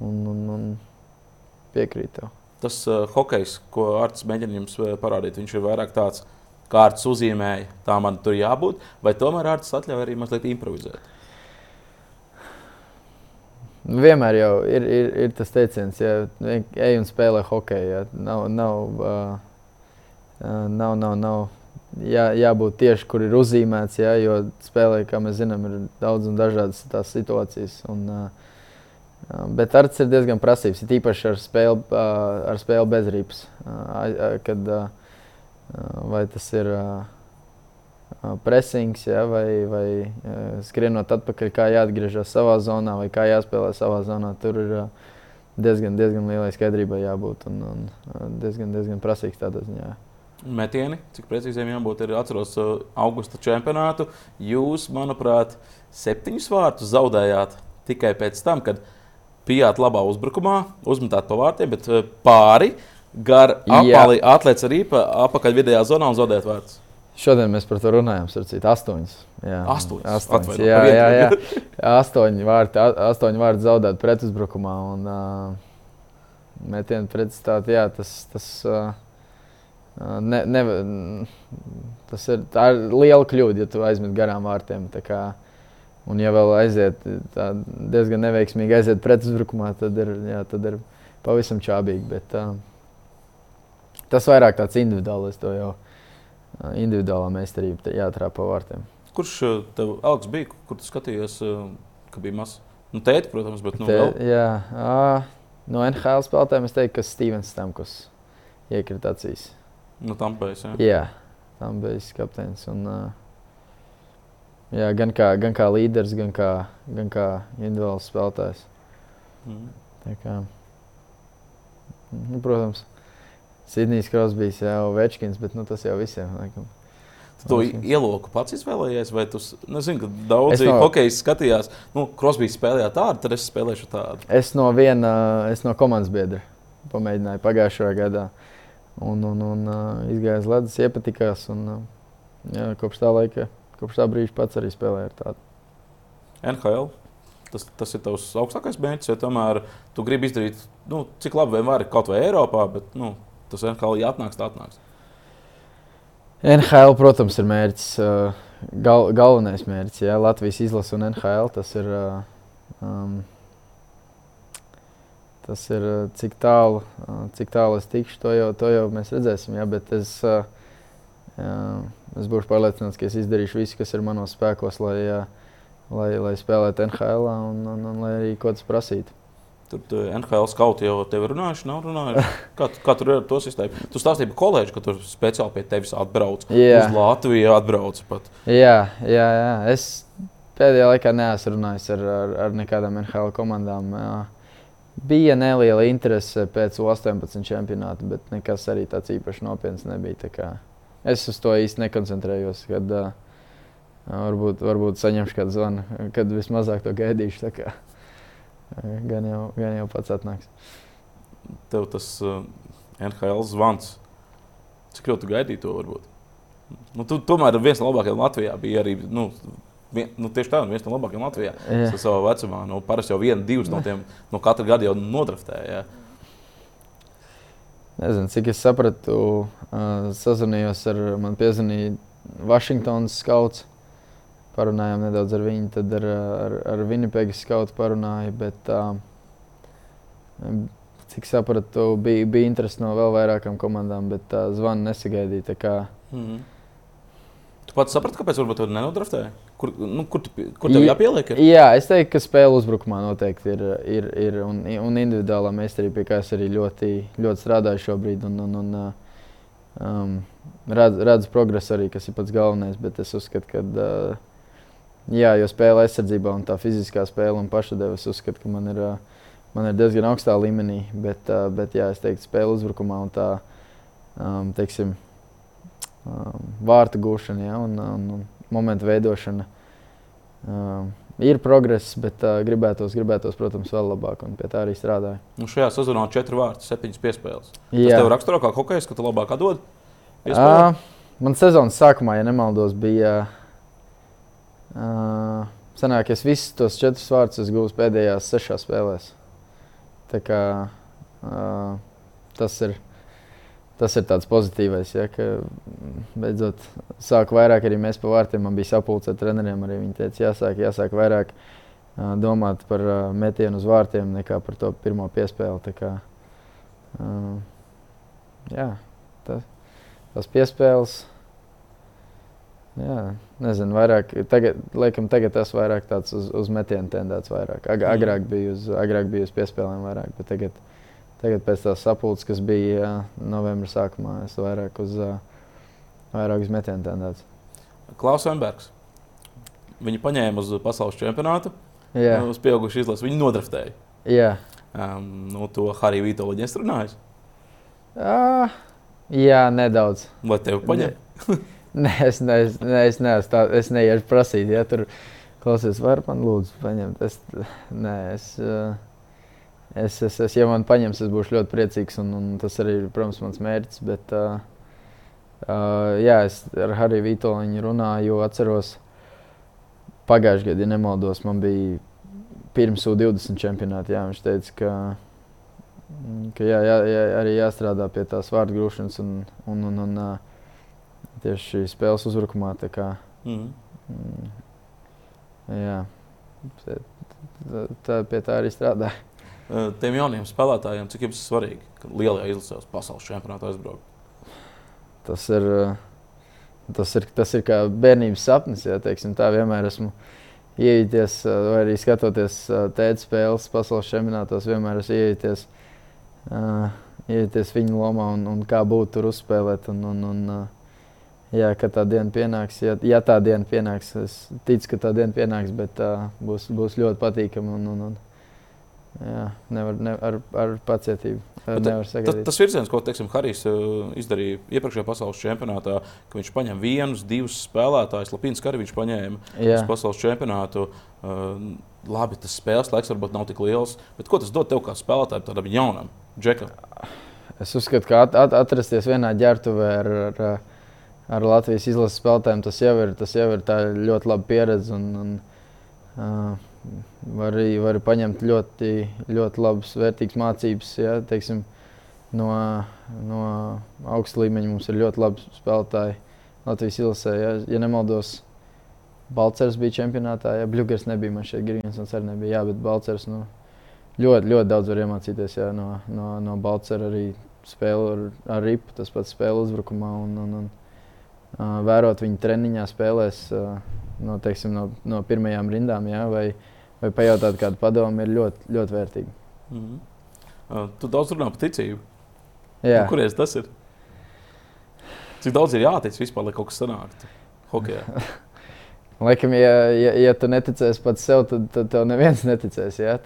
Speaker 2: un, un, un piekrīt tev.
Speaker 1: Tas uh, hokejs, ko Arts mēģina jums uh, parādīt, viņš ir vairāk tāds, kā Arts uzzīmēja, tā man tur jābūt, vai tomēr Arts atļauj arī mazliet improvizēt.
Speaker 2: Nu, Vienmēr jau ir, ir, ir tas teiciens, ja ej un spēlē hokeju. Ja. Nav, nav, uh, nav, nav, nav jā, jābūt tieši kur ir uzzīmēts, ja, jo spēlē, kā mēs zinām, ir daudz un dažādas tās situācijas. Un, uh, bet Arts ir diezgan prasīgs, ir īpaši ar spēli, uh, ar spēli bez rips. Uh, kad, vai tas ir pressings, ja, vai, vai skrienot atpakaļ, kā jāatgriežas savā zonā, vai kā jāspēlē savā zonā. Tur ir diezgan, diezgan lielai skaidrībai jābūt un, un diezgan, diezgan prasīgs tādā ziņā.
Speaker 1: Metieni, cik precīziem jābūt, ir atceros uh, augusta čempionātu. Jūs, manuprāt, septiņus vārtus zaudējāt tikai pēc tam, kad bijāt labā uzbrukumā, uzmetāt pa vārtiem, bet uh, pāri gar
Speaker 2: Jā.
Speaker 1: apāli atlēts arī pa apakaļ vidējā zonā un zaudējāt vārtus.
Speaker 2: Šodien mēs par to runājam. Starcīt, astoņas. Jā,
Speaker 1: Astoņas?
Speaker 2: astoņas jā, jā, jā. <laughs> Astoņi vārti, astoņi vārti zaudēt pretuzbrukumā. Un, uh, metienu jā, tas, tas, uh, ne, ne, tas ir, ir liela kļūda, ja tu aizmet garām vārtiem. Kā, un, ja vēl aiziet diezgan neveiksmīgi aiziet pretuzbrukumā, tad ir, jā, tad ir pavisam čābīgi. Bet, uh, tas vairāk tāds individuāls, to jau uh, individuālā meistarība jātrāpa vārtiem.
Speaker 1: Kurš tev Alks, bija, kur tu skatījies, ka bija mazs? Nu, tēti, protams, bet nu,
Speaker 2: Te, jā, uh, no NHL spēlētājiem es teiktu, ka Stevens Stamkos iekrita acīs.
Speaker 1: Nu, tam pēc tam.
Speaker 2: Jā, tam bija kapteinis. Un, uh, jā, gan, kā, gan kā līderis, gan kā, gan kā individuāls spēlētājs. Mm. Tā kā, nu, protams, Sidnijs Krosbīs, jau Večkins, bet nu, tas jau visiem. Laikam.
Speaker 1: Tu to ieloku pats izvēlējies, vai tu nezini, ka daudzi no, hokeja skatījās, nu, Krosbīs spēlēja tādu, tad es spēlēšu tādu.
Speaker 2: Es no viena, es no komandas biedra pamēģināju pagājušajā gadā. Un, un, un izgāja uz ledus, iepatikās. Un, jā, kopš tā laika, kopš tā brīža pats arī spēlēju ar tādu.
Speaker 1: NHL. Tas, tas ir tavs augstākais mērķis, ja tomēr tu gribi izdarīt, nu, cik labi vien var kaut vai Eiropā, bet nu, tas NHL jāatnāks, tā atnāks.
Speaker 2: NHL, protams, ir mērķis, gal, galvenais mērķis. Jā, Latvijas izlase un NHL. Tas ir, um, tas ir cik tālu, cik tālu es tikšu, to jau, to jau mēs redzēsim. Jā, bet es, jā, es būšu pārliecināts, ka es izdarīšu visu, kas ir manos spēkos, lai, lai, lai spēlētu NHL un, un, un lai arī ko tas prasītu.
Speaker 1: Tur NHL skauti jau te ir runājuši, nav runājuši. <laughs> Kā, kā tur ir to sistēmu? Tu stāstīji par kolēģi, ka tur speciāli pie tevis atbrauc. Jā, uz Latviju atbrauc pat.
Speaker 2: Jā, jā, jā. Es pēdējā laikā neesmu runājis ar, ar, ar nekādām NHL komandām. Jā. Bija neliela interese pēc 18 čempionāta, bet nekas arī tāds īpaši nopietns nebija. Es uz to īsti nekoncentrējos. Kad, uh, varbūt, varbūt saņemšu kādu zvanu, kad vismazāk to gaidīšu. Gan jau, gan jau pats atnāks.
Speaker 1: Tev tas uh, NHL zvans, cik ļoti gaidīji to varbūt? Nu, tu, tomēr viens no labākajiem Latvijā bija arī. Nu, Vien, nu, tieši tā, viens no labākajiem Latvijā. Ir savā vecumā. Nu, parasti jau viena, divas no tiem no katra gada jau nodraftēja.
Speaker 2: Nezinu, cik es sapratu, uh, sazvanījos ar man piezvanīju Vašingtonas skauts parunājām nedaudz ar viņu, tad ar, ar, ar Vinipēgas skautu parunāju. Bet, uh, cik sapratu, bija, bija interesi no vēl vairākām komandām, bet uh, zvanu nesagaidīja. Kā... Mm -hmm.
Speaker 1: Tu pats saprati, kāpēc varbūt tu nenodraftēji? Kur, nu, kur, tu, kur tev jāpieliek? Ir?
Speaker 2: Jā, es teiktu, ka spēle uzbrukumā noteikti ir, ir, ir un, un individuālā meistarība, pie kā es arī ļoti, ļoti strādāju šobrīd. Un, un, un, um, redzu, redzu progresu arī, kas ir pats galvenais, bet es uzskatu, ka uh, Jā, jo spēle aizsardzībā un tā fiziskā spēle un pašadeva. Es uzskatu, ka man ir, man ir diezgan augstā līmenī, bet, bet jā, es teiktu, spēle uzbrukumā un tā um, teiksim, um, vārtu gūšana ja, un, un, un momentu veidošana. Um, ir progress, bet uh, gribētos, gribētos, protams, vēl labāk, un pie tā arī strādāju.
Speaker 1: Nu šajā sezonā četri vārti, septiņas piespēles. Jā. Tev raksturo kā hokejs, ka tu labāk atdod?
Speaker 2: Uh, man sezonas sākumā, ja nemaldos, bija. Uh, sanāk, es visus tos četrus vārdus gūstu pēdējās sešās spēlēs. Tā kā, uh, tas ir. Tas ir tāds pozitīvs, ja, ka beidzot sāku vairāk arī mēs pa vārtiem. Man bija sapulce ar treneriem. Arī viņi teica, jāsāk, jāsāk vairāk domāt par metienu uz vārtiem nekā par to pirmo piespēli. Tā kā, jā, tas, tas piespēles Jā, nezinu, vairāk. Tagad, laikam, tagad tas vairāk tāds uz, uz metienu tendēts vairāk. Ag, mm. agrāk, bija uz, agrāk bija uz piespēlēm vairāk, bet tagad, tagad pēc tās sapulces, kas bija novembra sākumā, es vairāk uz, vairāk uz metienu tendēts.
Speaker 1: Klaus Embergs. Viņu paņēma uz pasaules čempionātu. Jā. Uz pieaugušu izlasi. Viņu nodraftēja.
Speaker 2: Jā.
Speaker 1: Um, no to Hariju Vitoļu viņa strunājas.
Speaker 2: Uh, jā, nedaudz.
Speaker 1: Lai tevi paņemtu. Ne. <laughs>
Speaker 2: Nē, es, ne, es, ne, es, ne, tā, es neiešu prasīt, ja tur klausies, var man lūdzu paņemt. Es, nē, es, es, es, es, ja man paņems, es būšu ļoti priecīgs, un, un tas arī ir, protams, mans mērķis. Bet, uh, uh, jā, es ar Hariju Vitoļiņu runāju, jo atceros pagājušajā gadā, ja nemaldos, man bija pirms U20 čempionāta. Jā, viņš teica, ka ka jā, jā, jā, arī jāstrādā pie tās vārdu grūšanas un, un, un, un tieši spēles uzbrukumā. Kā, mm. Mm, jā, tā, pie tā arī strādāja.
Speaker 1: Tiem jauniem spēlētājiem, cik jums svarīgi, ka lielajā izlasē uz pasaules čempionāta aizbraukt?
Speaker 2: Tas ir, tas ir, tas ir kā bērnības sapnis. Jā, teiksim, tā vienmēr esmu ieejties, vai arī skatoties tēta spēles pasaules čempionātos, vienmēr esmu ieejties, uh, ieejties viņa lomā un, un kā būtu tur uzspēlēt. Un, un, un, jā, kad tā diena pienāks, ja, ja tā diena pienāks, es ticu, ka tā diena pienāks, bet uh, būs, būs ļoti patīkami. Un, un, un, jā, nevar, nevar, ar, ar pacietību.
Speaker 1: Tas, tas virziens, ko teiksim, Harijs uh, izdarīja iepriekšējā pasaules čempionātā, ka viņš paņem vienus, divus spēlētājus. Lapīns arī viņš paņēma uz pasaules čempionātu. Uh, labi, tas spēles laiks varbūt nav tik liels, bet ko tas dod tev kā spēlētājam, tādam jaunam, Džekam?
Speaker 2: Es uzskatu, ka at, at, atrasties vienā ģērbtuvē ar, ar, ar Latvijas izlases spēlētājiem, tas jau ir, tas jau ir ļoti laba pieredze. Un, un, uh, var var paņemt ļoti, ļoti labas, vērtīgas mācības. Ja, teiksim, no, no augsta līmeņa mums ir ļoti labi spēlētāji Latvijas izlasē. Ja, ja nemaldos, Balčers bija čempionātā, ja Bluegers nebija, man šeit Grīsons arī nebija. Jā, bet Balčers nu, ļoti, ļoti daudz var iemācīties ja, no, no, no Balčera arī spēli ar, ar ripu, tas pats spēle uzbrukumā un, un, un uh, vērot viņu treniņā spēlēs. Uh, no, teiksim, no, no pirmajām rindām, jā, vai, vai pajautāt kādu padomu, ir ļoti, ļoti vērtīgi. Mm -hmm.
Speaker 1: uh, tu daudz runā par ticību. Nu, Kurienes tas ir? Cik daudz ir jātic vispār, lai kaut kas sanāktu? <laughs>
Speaker 2: Laikam, ja, ja, ja tu neticēsi pats sev, tad, tad tev neviens neticēs. Ja?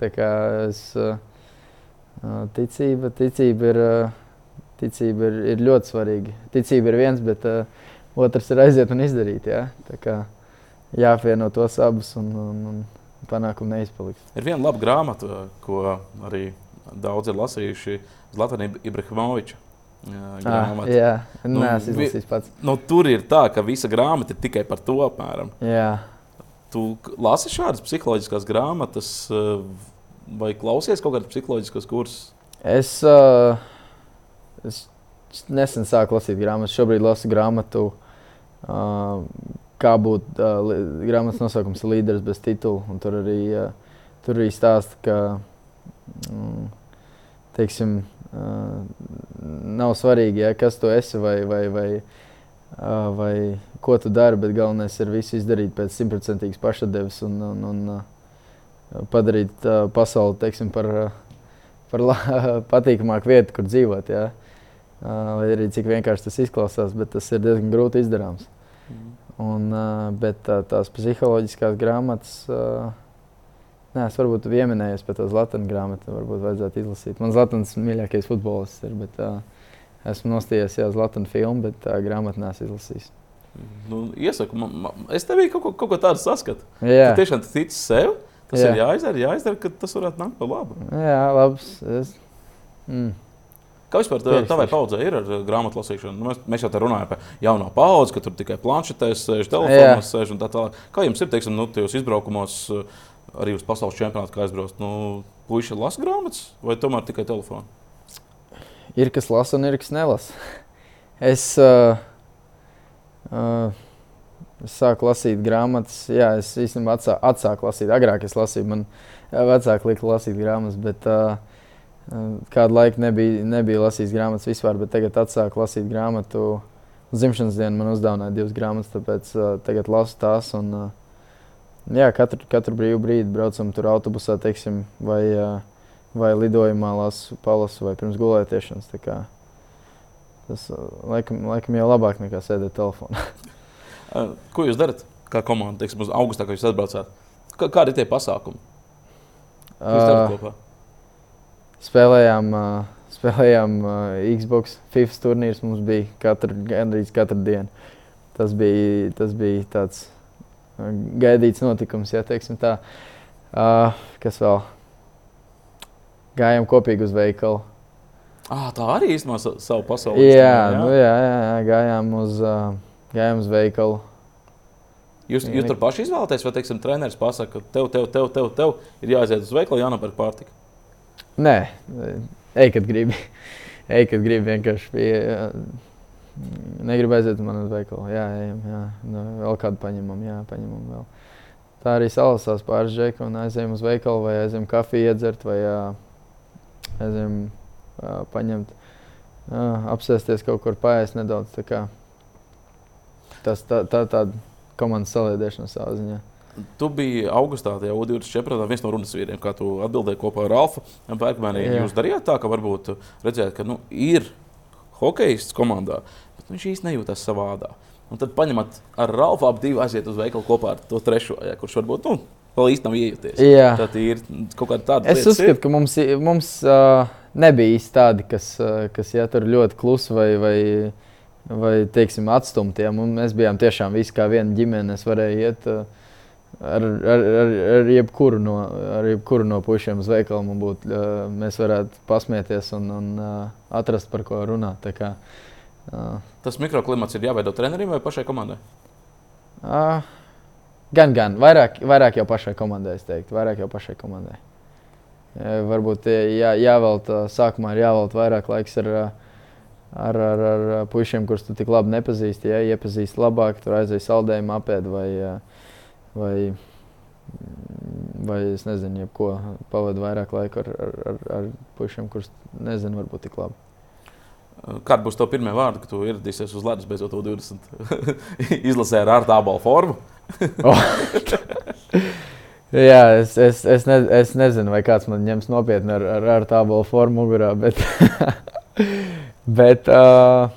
Speaker 2: Es, uh, ticība, ticība, ir, uh, ticība ir, ir ļoti svarīga. Ticība ir viens, bet uh, otrs ir aiziet un izdarīt. Ja? Jāapvieno tos abus un, un, un panākumu neizpaliks.
Speaker 1: Ir viena laba grāmata, ko arī daudz ir lasījuši Zlatanī Ibrahimoviča.
Speaker 2: Grāmata. Ah, jā, nu, Nē, es izlasīju pats.
Speaker 1: Nu, tur ir tā, ka visa grāmata ir tikai par to apmēram.
Speaker 2: Jā.
Speaker 1: Tu lasi šādas psiholoģiskas grāmatas vai klausies kaut kādas psiholoģiskas kursus?
Speaker 2: Es, uh, es nesen sāku lasīt grāmatas. Šobrīd lasu grāmatu uh, kā būt uh, grāmatas nosaukums līderis bez titula. Tur arī, uh, tur arī stāsta, ka mm, teiksim, uh, nav svarīgi, ja, kas tu esi vai, vai, vai, uh, vai ko tu dari, bet galvenais ir visu izdarīt pēc simtprocentīgas pašadeves un, un, un uh, padarīt uh, pasauli teiksim, par, uh, par la, <laughs> patīkamāku vietu, kur dzīvot. Ja. Uh, lai arī cik vienkārši tas izklausās, bet tas ir diezgan grūti izdarāms. Mm. Un, bet tās psiholoģiskās grāmatas, nē, es varbūt pieminēju par to Zlatanu grāmatu, varbūt vajadzētu izlasīt. Man Zlatans mīļākais futbolists ir, bet esmu nostājies jau Zlatanu filmu, bet grāmatu nesu izlasījis.
Speaker 1: Nu, iesaku, man, man, es tev kaut, ko, kaut ko tādu saskatu. Jā, tu tiešām tici sev. Tas Jā. ir jāizdara, jāizdara, ka tas varētu nākt par labu.
Speaker 2: Jā, labs. Es... Mm.
Speaker 1: Kā vispār tā, tavai paudzei ir ar grāmatu lasīšanu? Nu, mēs, mēs jau te runājam par jauno paudzi, ka tur tikai planšetēs sēž, telefonos sēž un tā tālāk. Kā jums ir, teiksim, nu, tajos izbraukumos, arī uz pasaules čempionātu, kā aizbraukt? Nu, puiši lasa grāmatas vai tomēr tikai telefonu?
Speaker 2: Ir kas lasa un ir kas nelasa. <laughs> Es, uh, uh, es sāku lasīt grāmatas, jā, es īstenībā atsā, atsāku lasīt. Agrāk es lasīju, man vecāki lika lasīt grāmatas, bet uh, Kādu laiku nebija, nebija lasījis grāmatas vispār, bet tagad atsāku lasīt grāmatu. Zimšanas dienā man uzdāvināja divas grāmatas, tāpēc uh, tagad lasu tās. Un, uh, jā, katru, katru brīvu brīdi braucam tur autobusā, teiksim, vai, uh, vai lidojumā lasu, palasu vai pirms gulētiešanas. Tas laikam, laikam jau labāk nekā sēdēt telefonā. <laughs>
Speaker 1: Ko jūs darat kā komanda, teiksim, uz augustā, kad jūs atbraucāt? Kā, kādi ir tie pasākumi? Jūs darat kopā?
Speaker 2: Spēlējām, uh, spēlējām uh, Xbox, FIFA turnīrs. Mums bija katru, gandrīz katru dienu. Tas bija, tas bija tāds gaidīts notikums, ja teiksim tā. Uh, kas vēl? Gājām kopīgi uz veikalu.
Speaker 1: Ah, tā arī īstenībā savu pasauli.
Speaker 2: Jā, jā? Nu, jā, jā, jā, gājām uz, uh, gājām uz veikalu.
Speaker 1: Jūs, jūs tur paši izvēlaties, vai teiksim, treneris pasakā, tev, tev, tev, tev, tev ir jāaiziet uz veikalu, jānopērk pārtika?
Speaker 2: Nē, ej, kad gribi. ej, kad gribi vienkārši. Jā. Negribu aiziet uz manu veikalu. Jā, ejam, jā. Nu, vēl kādu paņemam, jā, paņemam vēl. Tā arī salasās pāris džeku un aizējām uz veikalu vai aizējām kafiju iedzert vai jā, aizējām jā, paņemt, jā, apsēsties kaut kur paēst nedaudz. Tā kā. Tas tā, tā tāda komandas saliedēšana savā ziņā.
Speaker 1: Tu biji augustā, U20 čempionātā, viens no runas vīriem, kā tu atbildēji kopā ar Alfa Bergmanu. Jūs darījāt tā, ka varbūt redzējāt, ka nu, ir hokejists komandā, bet viņš īsti nejūtas savādā. Un tad paņemat ar Ralfu ap divu aiziet uz veikalu kopā ar to trešo, ja, kurš varbūt nu, vēl īsti nav iejuties.
Speaker 2: Jā.
Speaker 1: Tad ir kaut kāda tāda.
Speaker 2: Es uzskatu, ir. ka mums, mums uh, nebija īsti tādi, kas, uh, kas ja, tur ļoti klusi vai, vai, vai teiksim, atstumti. Ja. Mēs bijām tiešām visi kā viena ģimene. Es varēju iet. Uh, Ar, ar, ar, ar, jebkuru no, ar jebkuru no pušiem uz veikalu būt, uh, mēs varētu pasmieties un, un uh, atrast, par ko runāt. Kā,
Speaker 1: uh, Tas mikroklimats ir jāveido trenerim vai pašai komandai?
Speaker 2: Uh, gan, gan. Vairāk, vairāk jau pašai komandai, es teiktu. Vairāk jau pašai komandai. Ja, varbūt jā, jāvelta, sākumā ir jāvelta vairāk laiks ar, ar, ar, ar pušiem, kurus tu tik labi nepazīsti. Ja iepazīsti labāk, tur aizies saldējumu apēd vai uh, vai, vai es nezinu, jebko pavadu vairāk laika ar, ar, ar, ar puikiem, kurus nezinu, varbūt tik labi.
Speaker 1: Kāda būs tā pirmā vārda, kad tu ieradīsies uz ledus beidzot 20? <laughs> Izlasē ar ārā tālu formu. <laughs>
Speaker 2: oh. Jā, es, es, es, ne, es nezinu, vai kāds man ņems nopietni ar, ar, ar tālu formu mugurā, bet, <laughs> bet, uh,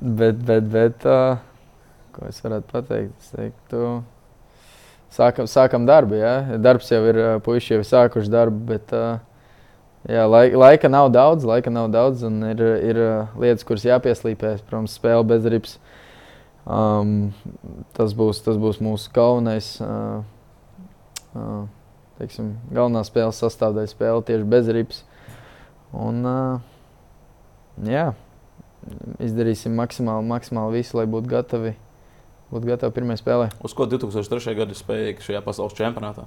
Speaker 2: bet, bet, bet uh, ko es varētu pateikt? Es teiktu, sākam, sākam darbu. Ja? Darbs jau ir, puiši jau ir sākuši darbu, bet jā, laika, laika nav daudz, laika nav daudz, un ir, ir lietas, kuras jāpieslīpē. Protams, spēle bez rips. Um, tas, būs, tas būs mūsu galvenais, uh, uh, teiksim, galvenā spēles sastāvdaļa, spēle tieši bez rips. Un, uh, jā, izdarīsim maksimāli, maksimāli visu, lai būtu gatavi būt gatavi pirmajai spēlē.
Speaker 1: Uz ko 2003. gada spēja šajā pasaules čempionātā?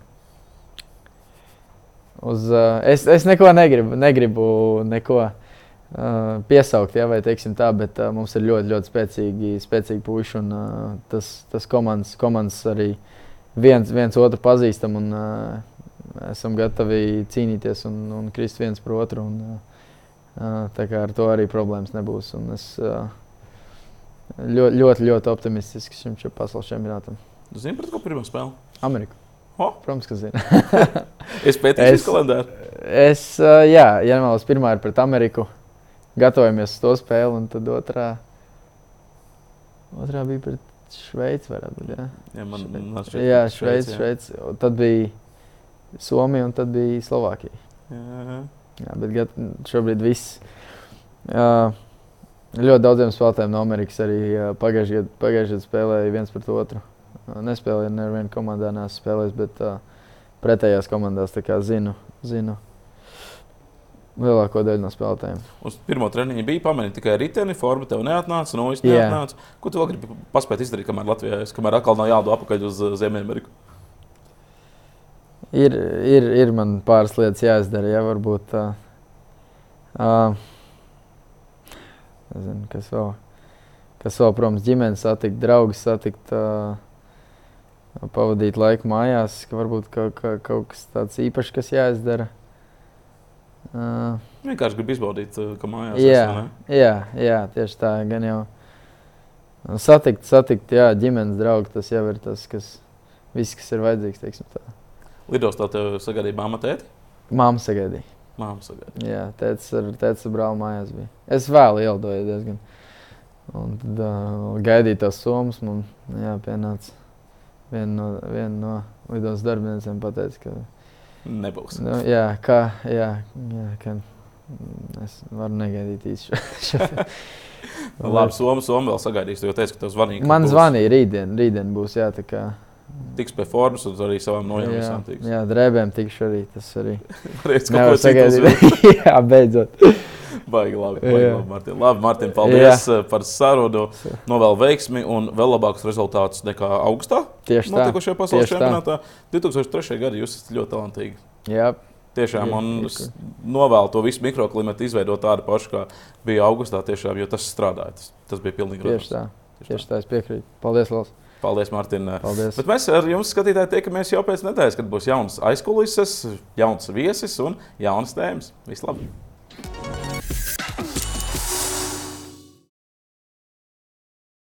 Speaker 2: Uz, uh, es, es neko negribu, negribu neko uh, piesaukt, ja, vai teiksim tā, bet uh, mums ir ļoti, ļoti spēcīgi, spēcīgi puiši. Un, uh, tas tas komandas, komandas arī viens, viens otru pazīstam un uh, esam gatavi cīnīties un, un krist viens par otru. Un, uh, tā kā ar to arī problēmas nebūs. Un es, uh, ļoti, ļoti, ļoti optimistiski šim pasaules čempionātam.
Speaker 1: Jūs zināt, pret ko pirmā spēle?
Speaker 2: Ameriku.
Speaker 1: Oh.
Speaker 2: Protams, ka zinu. <laughs>
Speaker 1: es pētīju šo kalendāru.
Speaker 2: Es, jā, ja nemaldos, pirmā ir pret Ameriku. Gatavojamies uz to spēli, un tad otrā, otrā bija pret Šveici. Būt, jā,
Speaker 1: jā, man, man
Speaker 2: šeit, jā Šveici, Šveici. Tad bija Somija un tad bija Slovākija.
Speaker 1: Jā,
Speaker 2: jā bet šobrīd viss. Uh, Ļoti daudziem spēlētājiem no Amerikas arī pagājušajā gadā pagājuši spēlēja viens pret otru. Nespēlēju nevienā komandā, neesmu spēlējis, bet uh, pretējās komandās zinu, zinu lielāko daļu no spēlētājiem.
Speaker 1: Uz pirmo treniņu bija pamanīta tikai riteni, forma tev neatnāca, no es neatnācu. Ko tu vēl gribi paspēt izdarīt, kamēr Latvijā, kamēr atkal nav jādo apakaļ uz Ziemeļameriku?
Speaker 2: Ir, ir, ir man pāris lietas jāizdara, ja varbūt. Uh, uh, Nezinu, kas vēl. Kas vēl, protams, ģimenes satikt, draugus satikt, uh, pavadīt laiku mājās, ka varbūt kaut, ka, kaut kas tāds īpašs, kas jāizdara.
Speaker 1: Uh, Vienkārši gribu izbaudīt, ka mājās
Speaker 2: jā, esmu, jā, jā, tieši tā. Gan jau satikt, satikt jā, ģimenes draugu, tas jau ir tas, kas, viss, kas ir vajadzīgs.
Speaker 1: Lidostā tev sagaidīja māma tēti?
Speaker 2: Māma sagaidīja.
Speaker 1: Māma sagaidīja.
Speaker 2: Jā, tēvs ar, tēvs ar brāli mājās bija. Es vēl ielidoju diezgan. Un tad uh, gaidīju tos somas. Man jā, pienāca viena no, vien no lidos darbiniekiem pateica, ka
Speaker 1: nebūs.
Speaker 2: Nu, jā, kā, jā, jā, ka es varu negaidīt īsti šo. <laughs>
Speaker 1: Labi, Somija Soma vēl sagaidīs, jo teica, ka tev zvanīja.
Speaker 2: Man zvanīja rītdien, rītdien būs jā,
Speaker 1: tiks pie formas un arī savām nojām.
Speaker 2: Jā, jā, drēbēm tikšu arī. Tas arī <laughs>
Speaker 1: nevar sagaidīt. <laughs>
Speaker 2: jā, beidzot. <laughs>
Speaker 1: Baigi labi, baigi labi Martin. Labi, Martin, paldies jā. Eh, par sarunu. Novēl veiksmi un vēl labākus rezultātus nekā augustā.
Speaker 2: Tieši tā.
Speaker 1: Notikušajā pasaules čempionātā. 2003. gadā jūs esat ļoti talantīgi.
Speaker 2: Jā,
Speaker 1: Tiešām, un es novēlu to visu mikroklimatu izveidot tādu pašu, kā bija augustā, tiešām, jo tas strādāja. Tas, tas bija pilnīgi
Speaker 2: Tieši tā. Tieši tā, es piekrītu. Paldies, Lals.
Speaker 1: Paldies, Mārtiņ.
Speaker 2: Paldies.
Speaker 1: Bet mēs ar jums, skatītāji, tiekamies jau pēc nedēļas, kad būs jauns aizkulises, jauns viesis un jaunas tēmas. Vislabāk!